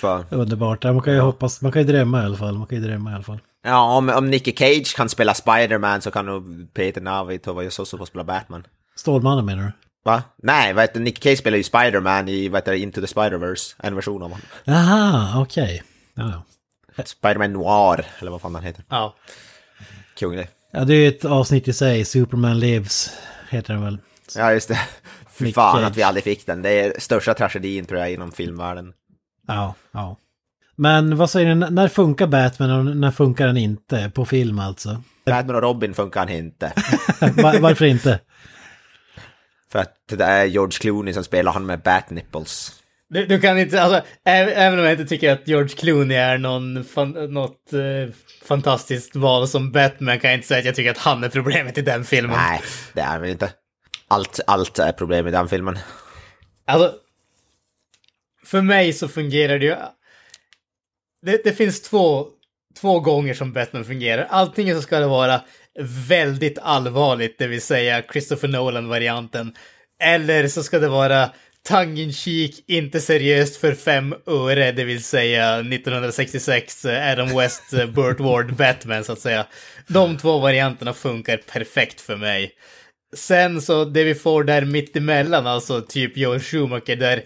Fan. Underbart. Man kan ju hoppas, man kan ju drömma i alla fall. Man kan ju drömma i alla fall. Ja, om, om Nicky Cage kan spela Spider-Man så kan nog Peter Navitorius också få spela Batman. Stålmannen menar du? Va? Nej, vad heter, Nick Cage spelar ju Spider-Man i vad heter, Into the Spider-Verse, en version av honom. Aha, okej. Ja, ja. Spider-Man Noir, eller vad fan han heter. Ja. Kunglig. ja, det är ju ett avsnitt i sig. Superman Lives heter den väl. Ja, just det. Fy Nick fan Cage. att vi aldrig fick den. Det är största tragedin tror jag inom filmvärlden. Ja, ja. Men vad säger ni, när funkar Batman och när funkar den inte? På film alltså. Batman och Robin funkar han inte. Var, varför inte? För att det är George Clooney som spelar han med Bat-nipples. Du, du kan inte, alltså, även, även om jag inte tycker att George Clooney är någon, fan, något eh, fantastiskt val som Batman kan jag inte säga att jag tycker att han är problemet i den filmen. Nej, det är han väl inte. Allt, allt är problem i den filmen. Alltså, för mig så fungerar det ju... Det, det finns två, två gånger som Batman fungerar. Antingen så ska det vara väldigt allvarligt, det vill säga Christopher Nolan-varianten. Eller så ska det vara tongue in inte seriöst för fem öre, det vill säga 1966 eh, Adam West, eh, Burt Ward, Batman så att säga. De två varianterna funkar perfekt för mig. Sen så det vi får där mittemellan, alltså typ Joel Schumacher, där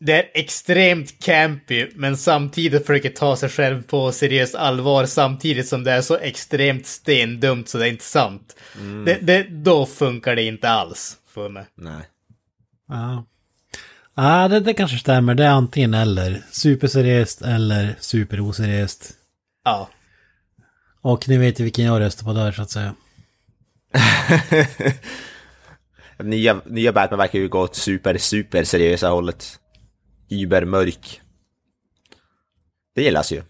det är extremt campy, men samtidigt försöker ta sig själv på seriöst allvar samtidigt som det är så extremt stendumt så det är inte sant. Det, det, då funkar det inte alls för mig. Nej. Ja. Ja, det, det kanske stämmer. Det är antingen eller. Superseriöst eller superoseriöst. Ja. Och ni vet ju vilken jag röstar på där så att säga. nya, nya Batman verkar ju gå åt super, super seriösa hållet. Übermörk. Det gillas ju.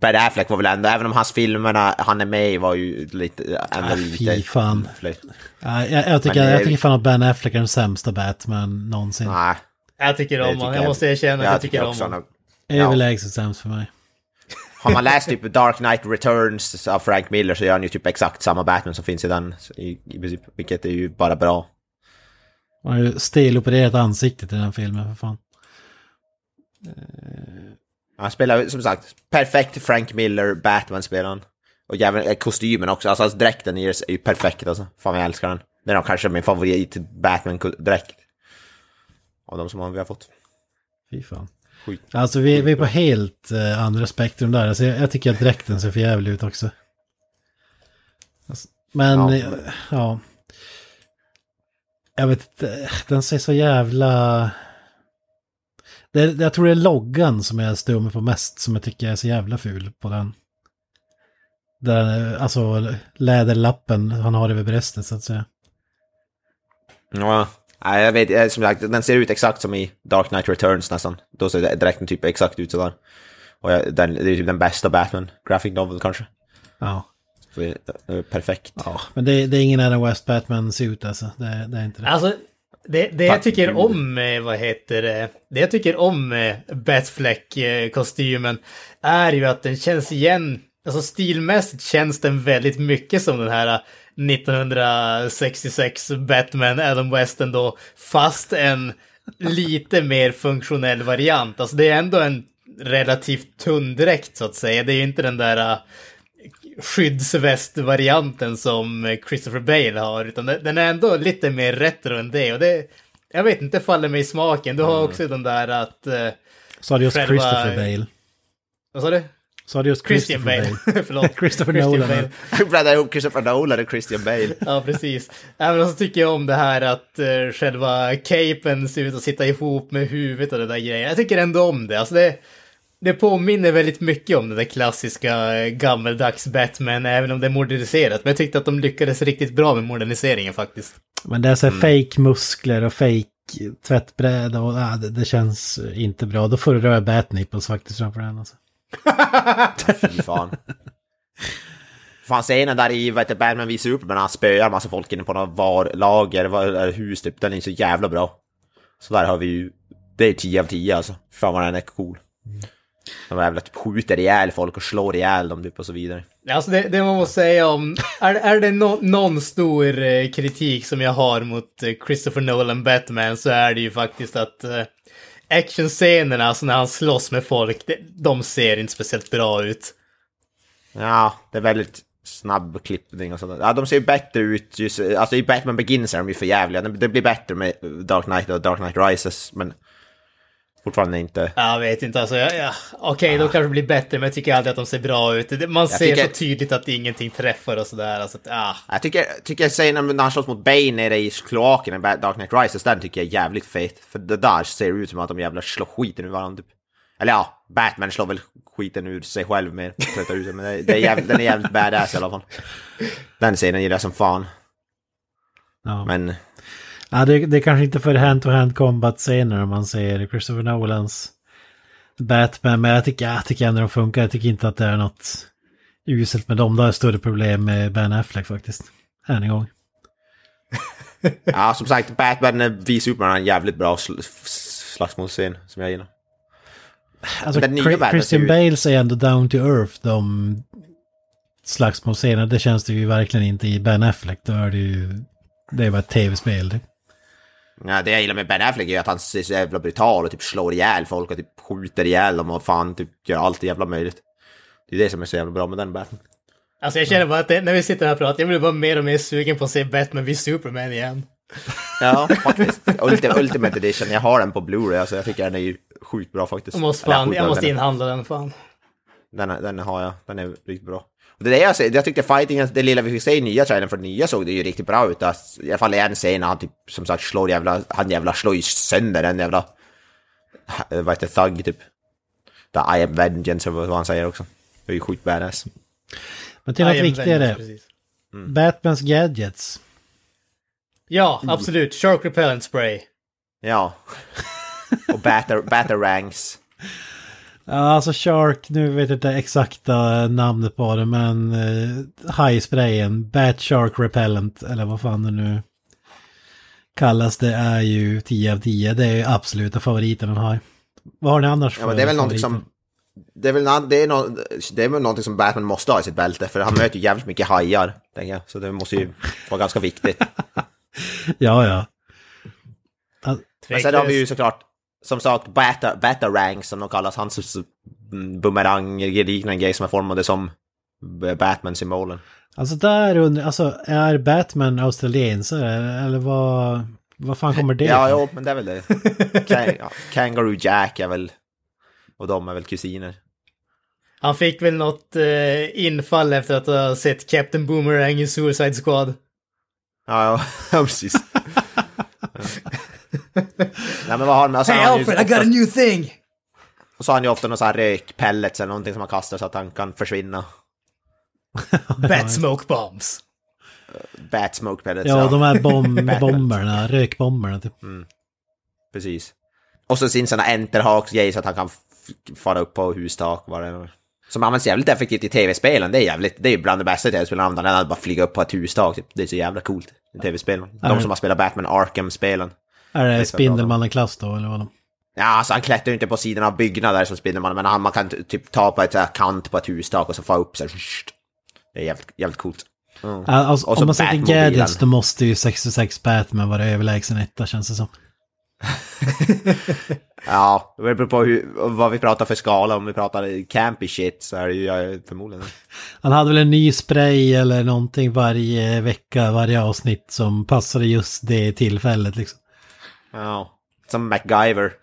Ben Affleck var väl ändå, även om hans filmerna han är med i var ju lite... Ändå Ah, lite fy fan. jag, jag, tycker, Men jag tycker fan att Ben Affleck är den sämsta Batman någonsin. Nej. Jag tycker om honom. Jag måste erkänna att jag tycker om också honom. Överlägset sämst för mig. Har man läst typ Dark Knight Returns av Frank Miller så gör han ju typ exakt samma Batman som finns i den. I, i vilket är ju bara bra. Han har ju stelopererat ansiktet i den filmen för fan. Han spelar som sagt perfekt Frank Miller Batman spelar han. Och även eh, kostymen också, alltså hans dräkten är ju perfekt alltså. Fan jag älskar den. Det är kanske min favorit Batman-dräkt. Av de som vi har fått. Fy fan. Skit. Alltså vi, vi är på helt eh, andra spektrum där. Alltså, jag, jag tycker att dräkten ser för jävligt ut också. Alltså, men, Ja, ja, ja. Jag vet inte, den ser så jävla... Det, är- jag tror det är loggan som jag stör mig på mest, som jag tycker är så jävla ful på den. Där, alltså läderlappen han har över bröstet så att säga. Ja, nej, jag vet, eh, som sagt, den ser ut exakt som i Dark Knight Returns nästan. Då ser dräkten typ exakt ut sådär. Och jag, den, det är typ den bästa Batman, Graphic Novel kanske. Ja. Så det är perfekt. ja. Men det, det är ingen Adam West Batman-suit alltså. Det, det är inte det. Alltså, det, det jag tycker om, eh, vad heter det, det jag tycker om eh, Batfleck-kostymen är ju att den känns igen, alltså stilmässigt känns den väldigt mycket som den här eh, 1966 Batman Adam West ändå, fast en lite mer funktionell variant. Alltså det är ändå en relativt tunn dräkt så att säga. Det är ju inte den där eh, skyddsvästvarianten som Christopher Bale har, utan den är ändå lite mer retro än det. Och det, jag vet inte, faller mig i smaken. Du har också den där att... eh, Så hade just själva- Christopher Bale. vad sa du? Så hade just Christian Bale. Bale. Förlåt. Christopher Christian Nolan. Bale. Jag blandar ihop Christopher Nolan och Christian Bale. Ja, precis. Även så tycker jag om det här att uh, själva capen ser ut att sitta ihop med huvudet och det där grejen. Jag tycker ändå om det. Alltså det, det påminner väldigt mycket om det där klassiska eh, gammeldags Batman, även om det är moderniserat. Men jag tyckte att de lyckades riktigt bra med moderniseringen faktiskt. Men det är så Mm. här fake muskler och fake tvättbräda och ah, det, det känns inte bra. Då får du röra Batnipples faktiskt framför den alltså. Fy fan. Fan scenen där i vad heter Batman visar upp men han spöar massa folk inne på något varlager, var, hus typ, den är så jävla bra. Så där har vi ju, det är 10 av 10 alltså. Fan vad den är cool. De jävla typ skjuter ihjäl folk och slår ihjäl dem typ och så vidare. Alltså det, det man måste säga om, är, är det nå- någon stor eh, kritik som jag har mot eh, Christopher Nolan Batman så är det ju faktiskt att eh, actionscenerna, alltså när han slåss med folk, det, de ser inte speciellt bra ut. Ja, det är väldigt snabb klippning och sådär. Ja, de ser ju bättre ut, just, alltså i Batman Begins är de ju för jävliga. Det blir bättre med Dark Knight och Dark Knight Rises, men fortfarande inte. Jag vet inte, alltså, ja, ja. okej, de kanske blir bättre, men jag tycker aldrig att de ser bra ut. Man Jag ser tycker- så tydligt att ingenting träffar och sådär. Alltså, ah. Jag tycker, tycker jag säger när han slåss mot Bane nere i kloaken i Dark Knight Rises, den tycker jag är jävligt fet. För det där ser ut som att de jävlar slår skiten ur varandra typ. Eller ja, Batman slår väl skiten ur sig själv mer, ut men det, det är jävligt, den är jävligt badass i alla fall. Den scenen gillar jag som fan. Ja. Men Ja, det, det är kanske inte för hand-to-hand combat-scener om man ser Christopher Nolans Batman, men jag tycker, jag tycker ändå de funkar. Jag tycker inte att det är något uselt med dem. Det är större problem med Ben Affleck faktiskt. Än en gång. ja, som sagt, Batman visar upp med en jävligt bra sl slagsmålsscen som jag gillar. Alltså, Christian Bales är ändå down to earth, de slagsmålscenerna. Det känns det ju verkligen inte i Ben Affleck. Då är det ju... Det är bara ett tv-spel. Ja, det jag gillar med Ben Affleck är att han ser så jävla brutal och typ slår ihjäl folk och typ skjuter ihjäl dem och fan typ gör allt jävla möjligt. Det är det som är så jävla bra med den Batman. Alltså jag känner bara att det, när vi sitter här och pratar, jag blir bara mer och mer sugen på att se Batman vid Superman igen. Ja, faktiskt. Ultimate, Ultimate Edition, jag har den på Blu-ray, alltså jag tycker den är ju sjukt bra faktiskt. Jag måste, fan, jag måste den, inhandla den, fan. den, den har jag, den är riktigt bra. Det jag jag tyckte fightingen, det lilla vi fick se i nya trailern för nya såg det ju riktigt bra ut. Alltså, I alla fall en scen när han typ som sagt slår jävla, han jävla slår ju sönder en jävla, vad heter thug typ. The I am vengeance vad han säger också. Det är ju sjukt badass. Men till något viktigare. Precis. Batmans gadgets. Ja, absolut. Shark repellent spray. Ja. Och batter, batarangs. Ja, alltså Shark, nu vet jag inte exakta namnet på det, men uh, hajsprayen, Bat Shark Repellent, eller vad fan det nu kallas, det är ju 10 av 10. Det är ju absoluta favoriten den har. Vad har ni annars Ja, men det är väl någonting som... Det är väl, nå- det är nå- det är väl någonting som Batman måste ha i sitt bälte, för han möter ju jävligt mycket hajar, tänker jag. Så det måste ju vara ganska viktigt. Ja, ja. Men sen har vi ju såklart, som sagt, bata, batarangs som de kallas, hans bumerang-liknande grej som är formade som Batman-symbolen. Alltså där undrar alltså är Batman australiensare eller vad, vad fan kommer det Ja, jo, men det är väl det. Kang, ja, Kangaroo Jack är väl... Och de är väl kusiner. Han fick väl något eh, infall efter att ha sett Captain Boomerang i Suicide Squad. Ja, ja, ja precis. Nej men vad har han med? Hey han Alfred, I got a new thing! Och så har han ju ofta någon sån här rökpellets eller någonting som han kastar så att han kan försvinna. Bat smoke bombs. Bat smoke pellets. Ja, de här bom bomberna, rökbomberna typ. Precis. Och så sin såna enterhaks grej så att han kan fara upp på hustak. Vad det är. Som används jävligt effektivt i tv-spelen. Det är jävligt, det är ju bland det bästa i tv-spelen. Den hade bara flyga upp på ett hustak. Typ. Det är så jävla coolt i tv-spelen. De Ja. som har spelat Batman Arkham-spelen. Är det. Spindelmannen-klass då eller vad? Ja, alltså han klättrar ju inte på sidan av byggnader som Spindelmannen, men han, man kan typ ta på ett här kant på ett hustak och så få upp sig. Det är jävligt, jävligt coolt. Mm. Alltså, Och så om man sätter gadgets då måste ju 66 Batman vara överlägsen etta känns det som. Ja, det beror på hur, vad vi pratar för skala. Om vi pratar campy shit så är det ju förmodligen... Han hade väl en ny spray eller någonting varje vecka, varje avsnitt som passade just det tillfället liksom. Ja, som MacGyver.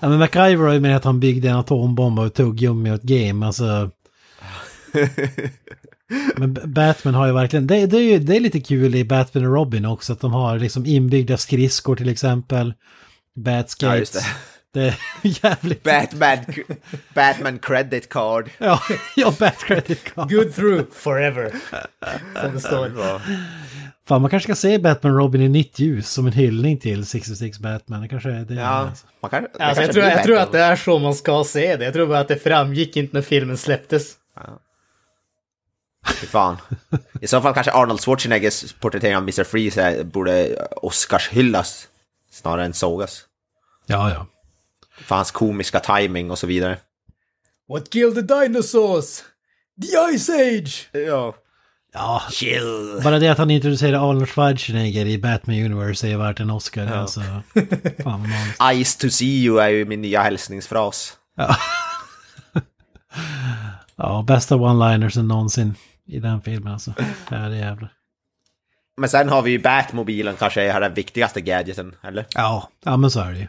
Ja men MacGyver har ju med att han byggde en atombomb och tuggummi och ett game, alltså. Men Batman har ju verkligen, det, det, är ju, det är lite kul i Batman och Robin också att de har liksom inbyggda skridskor till exempel. Batskates. Ja, just det. Det är jävligt... Batman, Batman credit card. Ja, ja Bat Credit Card. Good through forever. Som det står. Fan, man kanske ska se Batman Robin i nytt ljus som en hyllning till 66 Batman. Det kanske är det. Ja, alltså. man kan, det Alltså, jag, tror, jag att det är så man ska se det. Jag tror bara att det framgick inte när filmen släpptes. Fy fan. I så fall kanske Arnold Schwarzeneggers porträttering av Mr. Freeze borde Oscars hyllas snarare än sågas. Ja, ja. För hans komiska timing och så vidare. What killed the dinosaurs? The Ice Age! Ja. Ja, Chill. bara det att han introducerade Arnold Schwarzenegger i Batman Universe är värt en Oscar. Alltså. Fan vad. Ice to see you är ju min nya hälsningsfras. Ja, bästa one-linersen någonsin i den filmen alltså. Det jävla. Men sen har vi ju Batmobilen kanske är den viktigaste gadgeten, eller? Ja, ja men så är det ju.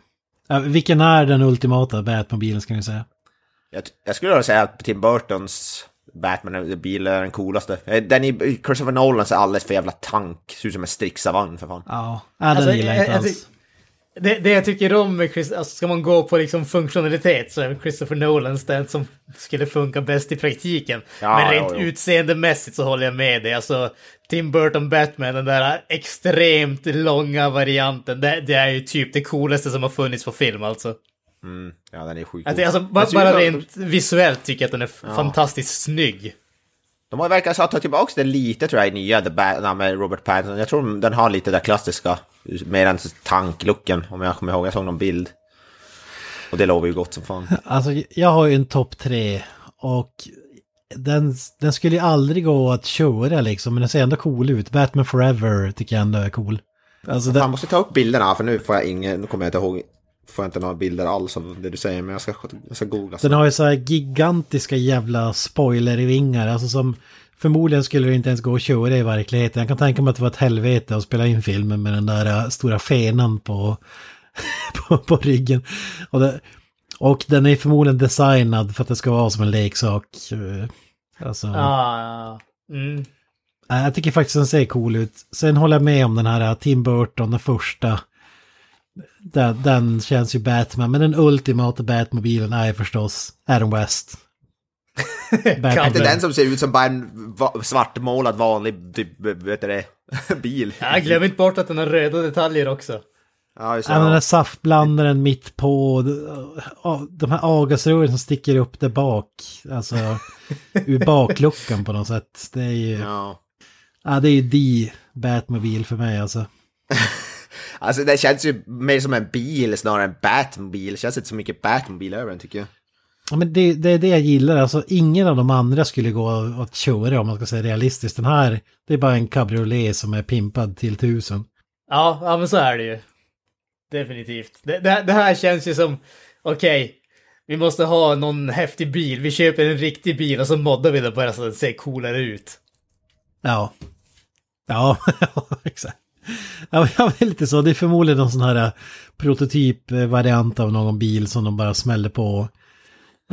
Ja, vilken är den ultimata Batmobilen ska vi säga? Jag, jag skulle vilja säga att Tim Burtons Batman-bil är den coolaste. Eh, Den i Christopher Nolans är alldeles för jävla tank. Ser ut som en stridsavagn för fan. Ja, ja den Alltså, gillar jag inte jag- jag alls. Det, det jag tycker om med Chris, alltså ska man gå på liksom funktionalitet så är Christopher Nolans den som skulle funka bäst i praktiken. Ja, Men rent ja, ja. utseendemässigt så håller jag med dig. Alltså Tim Burton Batman, den där extremt långa varianten, det, det är ju typ det coolaste som har funnits på film alltså. Mm, ja, den är sjukt Alltså, alltså Den bara som- rent visuellt tycker jag att den är f- fantastiskt snygg. De har verkat ha tagit tillbaka det lite tror jag i nya The Bat med Robert Pattinson. Jag tror den har lite det där klassiska, mer än tanklooken om jag kommer ihåg. Jag såg någon bild. Och det lovar ju gott som fan. Alltså jag har ju en topp tre och den, den skulle ju aldrig gå att köra liksom, men den ser ändå cool ut. Batman Forever tycker jag ändå är cool. Alltså Man den, måste ta upp bilderna för nu får jag ingen, nu kommer jag inte ihåg, får jag inte några bilder alls av det du säger men jag ska, jag ska googla. den har ju så här gigantiska jävla spoilervingar, alltså som förmodligen skulle det inte ens gå att köra i verkligheten. Jag kan tänka mig att det var ett helvete att spela in filmen med den där äh, stora fenan på, på, på ryggen. Och, det, och den är förmodligen designad för att det ska vara som en leksak. eh, Alltså, Ah, mm. Nej, Jag tycker faktiskt den ser cool ut. Sen håller jag med om den här äh, Tim Burton, den första. Den, den känns ju Batman, men den ultimata Batmobilen är förstås Adam West. Batman. Är inte den som ser ut som bara en va- svartmålad vanlig, typ, vet du det, bil? Ja, glöm inte bort att den har röda detaljer också. Ja, just det. Den där saftblandaren mitt på, de här avgasrören som sticker upp där bak, alltså ur bakluckan på något sätt. Det är ju, ja. Ja. det är ju the Batmobil för mig alltså. Alltså det känns ju mer som en bil snarare än Batmobil. Det känns inte så mycket Batmobil över den tycker jag. Ja, men det, det är det jag gillar, alltså ingen av de andra skulle gå att köra om man ska säga realistiskt. Den här, det är bara en cabriolet som är pimpad till tusen. Ja, ja men så är det ju. Definitivt. Det, det, det här känns ju som, okej, vi måste ha någon häftig bil. Vi köper en riktig bil och så moddar vi den bara så att den ser coolare ut. Ja, ja, exakt. Ja, men det är lite så. Det är förmodligen någon sån här eh, prototypvariant av någon bil som de bara smällde på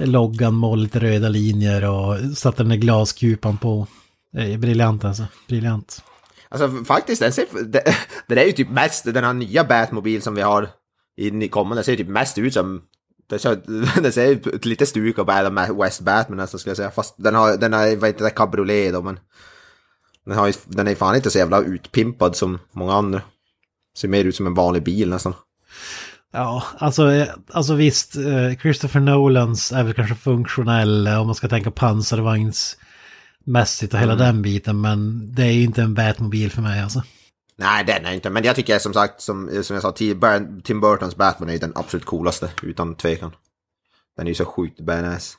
loggan med lite röda linjer och satte den där glaskupan på. Det är briljant alltså. Briljant. Alltså faktiskt, den, ser, det, det är ju typ mest, den här nya Batmobil som vi har i ny- kommande, ser ju typ mest ut som det ser, det ser ut lite stuk av Adam West Batman nästan skulle jag säga. Fast den har, den har, vad heter det, cabriolet då men. Den, har, ju- den är fan inte så jävla utpimpad som många andra. Ser mer ut som en vanlig bil nästan. Ja, alltså, eh, alltså visst, eh, Christopher Nolans är väl kanske funktionell eh, om man ska tänka pansarvagnsmässigt och hela den biten, men det är inte en Batmobil för mig alltså. Nej, den är inte. Men jag tycker som sagt, som, som jag sa, Tim Bur- Tim Burtons Batman är ju den absolut coolaste, utan tvekan. Den är ju så sjukt badass.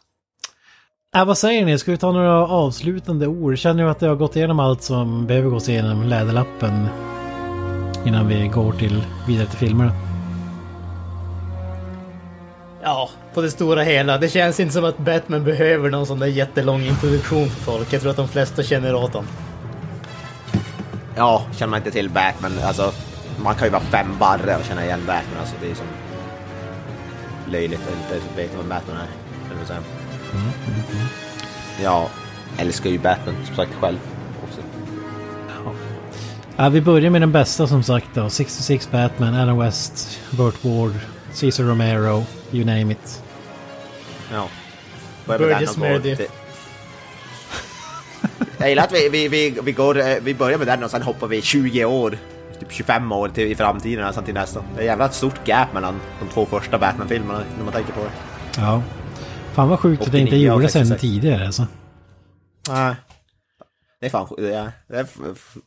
Äh, vad säger ni? Ska vi ta några avslutande ord? Känner du att det har gått igenom allt som behöver gås igenom läderlappen innan vi går till vidare till filmerna? Ja, på det stora hela. Det känns inte som att Batman behöver någon sån där jättelång introduktion för folk. Jag tror att de flesta känner åt honom. Ja, känner man inte till Batman, alltså man kan ju vara fem barre och känna igen Batman, alltså det är som löjligt att inte veta vad Batman är. Säga. Jag älskar ju Batman som sagt själv också. Ja, vi börjar med den bästa som sagt då. 66 Batman, Adam West, Burt Ward, Cesar Romero, you name it. Ja. Burgess Meredith. Jag gillar att vi, vi, vi, vi, går, eh, vi börjar med den och sen hoppar vi 20 år, typ 25 år till, i framtiden nästan till nästa. Det är jävla ett stort gap mellan de två första Batman-filmerna när man tänker på det. Ja. Fan vad sjukt att det inte 89 och gjordes än 66. tidigare alltså. Nej. Det är fan sj- det är, det är, f- f-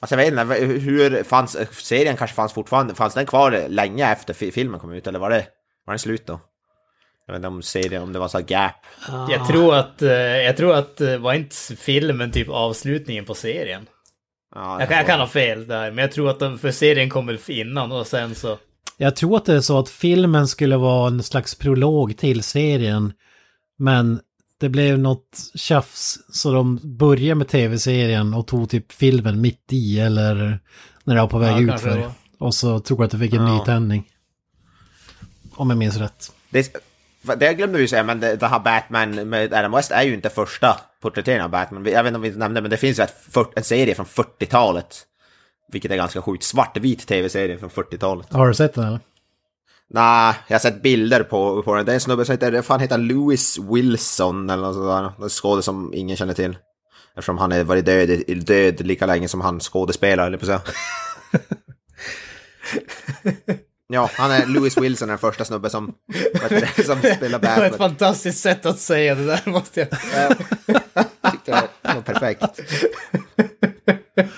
Alltså jag vet inte, hur fanns, serien kanske fanns fortfarande, fanns den kvar länge efter fi- filmen kom ut eller var det, var den slut då? Jag vet inte om serien, om det var så här gap. Jag tror att, eh, jag tror att, eh, var inte filmen typ avslutningen på serien? Ja, Jag kan, jag kan ha fel där, men jag tror att de, för serien kom väl innan och sen så... Jag tror att det är så att filmen skulle vara en slags prolog till serien. Men det blev något tjafs så de började med tv-serien och tog typ filmen mitt i eller när det var på väg Ja, ut kanske det för. var. Och så tror jag att det fick en Ja. ny tändning. Om jag minns rätt. Det, det glömde vi säga, men det, det här Batman med Adam West är ju inte första porträtteringen av Batman. Jag vet inte om vi nämnde, men det finns ju en serie från 40-talet. Vilket är ganska sjukt. Svartvit tv-serie från 40-talet. Har du sett den eller? Nej, jag har sett bilder på, på den. Det är en snubbe som heter, fan heter? Louis Wilson eller något sådär. En skådespelare som ingen känner till. Eftersom han har varit död, död lika länge som han skådespelar, eller på så. Ja, han är Louis Wilson, den första snubben som, det, som spelar Det var ett Batman. fantastiskt sätt att säga det där, måste jag... Jag tyckte det var perfekt.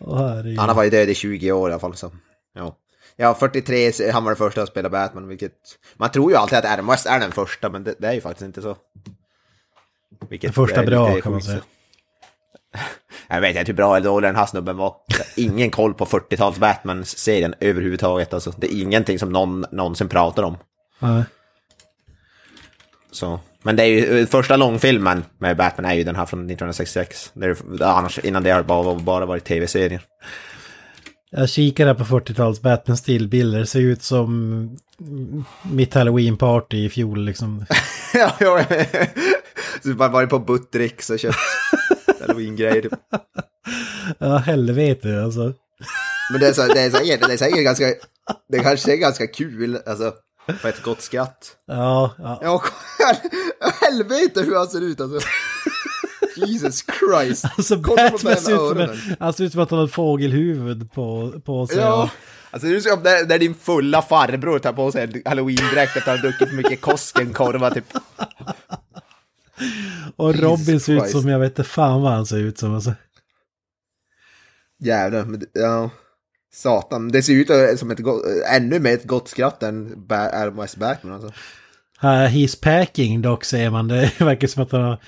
Herregud. Han har varit död i 20 år i alla fall. Så. Ja. ja, 43, så han var den första att spela Batman, vilket... Man tror ju alltid att Adam West är den första, men det, det är ju faktiskt inte så. Vilket Den första bra, kan man säga. Jag vet inte hur bra eller dålig den här snubben var. Ingen koll på 40-tals Batman-serien överhuvudtaget. Alltså, det är ingenting som någon någonsin pratar om. Nej. Så. Men det är ju, första långfilmen med Batman är ju den här från 1966. Det är, annars, innan det har det bara, bara varit tv-serier. Jag kikar här på 40-tals Batman stillbilder. Ser ut som mitt halloween-party i fjol liksom. ja, ja. Så man varit på Buttricks och köpt halloween-grejer. typ. Ja, helvete alltså. Men det är, så, det, är säkert, det är säkert ganska, det kanske är ganska kul, alltså, för ett gott skratt. Ja, ja. Helvete hur han ser ut alltså. Jesus Christ. Alltså Kolla Batman ser ut som, en, han ser ut som att han har ett fågelhuvud på, på sig. Ja. Alltså det är som om när, när din fulla farbror tar på sig en halloween-dräkt efter att han har druckit för mycket Koskenkorva typ. Och Robin ser ut som, jag vet inte fan vad han ser ut som. Alltså. Jävlar, men ja. Satan, det ser ut som ett go- eh, ännu mer ett gott skratt än West Batman alltså. Här, he's packing dock säger man. Det verkar som att han har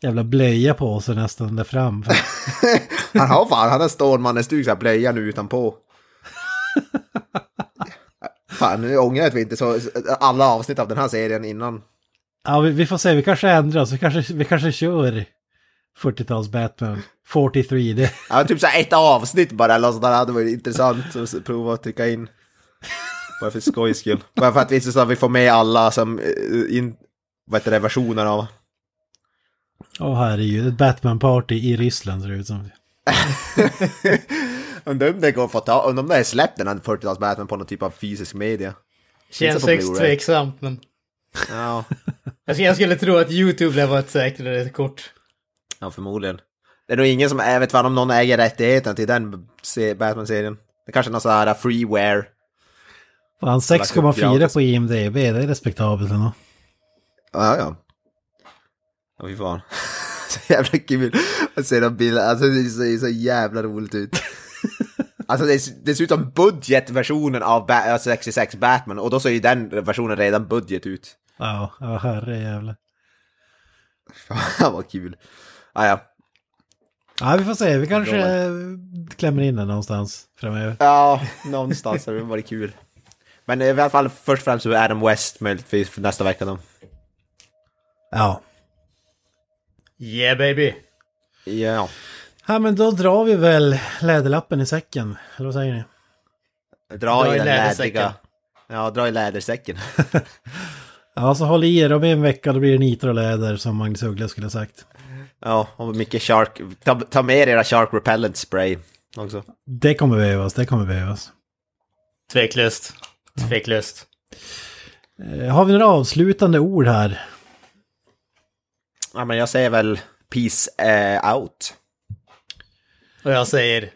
jävla blöja på sig nästan där fram. Han har fan, han har Stålmannen-stuk såhär blöjan utanpå. Fan, nu ångrar jag att vi inte så alla avsnitt av den här serien innan. Ja, vi, vi får se. Vi kanske ändrar oss. Vi kanske, vi kanske kör 40-tals Batman. 43. Det, Ja, typ såhär ett avsnitt bara eller något sånt där hade varit intressant att prova att trycka in. Bara för skojs skull. Bara för att vi, så att vi får med alla som, eh, in, vad heter det, versioner av. Åh herregud, ett Batman-party i Ryssland ser det ut som. Undrar om det går att få ta, undrar om det är släppt den här 40-tals Batman på någon typ av fysisk media. Känns högst tveksamt, men... Ja, Jag skulle, jag skulle tro att YouTube lär vara ett säkrare kort. ja förmodligen. Det är nog ingen som, jag vet fan om någon äger rättigheten till den se- Batman-serien. Det är kanske är någon sån här freeware. Fan, 6,4 på IMDB, det är respektabelt ändå. Ja, ja. Ja, fy fan. så jävla kul att se de bilderna. Alltså det ser så jävla roligt ut. Alltså det, det ser ut som budgetversionen av ba alltså 66 Batman och då ser ju den versionen redan budget ut. Ja, ja herre jävlar. Fan vad kul. Ah, ja. Ja, vi får se. Vi kanske klämmer in den någonstans framöver. ja, någonstans det varit kul. Men i alla fall först och främst så är Adam West möjligtvis för nästa vecka då. Ja. Yeah baby! Ja. Ja, men då drar vi väl läderlappen i säcken. Eller vad säger ni? Dra, Dra i i den lädersäcken. lädriga... Ja, dra i lädersäcken. Ja, så håll i er. Om en vecka då blir det nitro och läder som Magnus Uggla skulle ha sagt. ja, och mycket shark... Ta, ta med er era shark repellent spray också. Det kommer behövas, det kommer behövas. Tveklöst. Tveklöst. Eh, har vi några avslutande ord här? Ja, men jag säger väl peace eh, out. Och jag säger...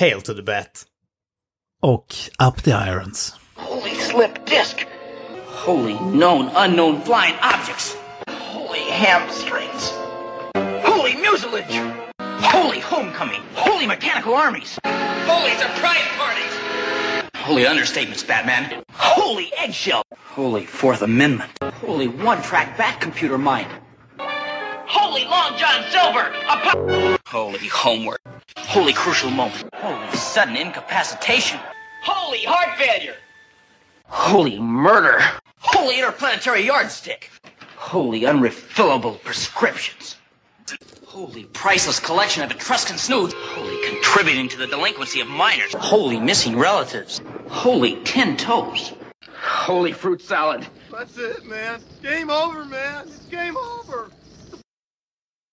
Hail to the bat. Och up the irons. Holy slip disc. Holy known unknown flying objects. Holy hamstrings. Holy mucilage. Holy homecoming. Holy mechanical armies. Holy surprise parties. Holy understatements, Batman. Holy eggshell. Holy Fourth Amendment. Holy one-track bat computer mind. Holy Long John Silver. Holy homework. Holy crucial moment. Holy sudden incapacitation. Holy heart failure. Holy murder. Holy interplanetary yardstick. Holy unrefillable prescriptions. Holy priceless collection of Etruscan snoods. Holy contributing to the delinquency of minors. Holy missing relatives. Holy ten toes. Holy fruit salad. That's it, man. Game over, man. It's game over.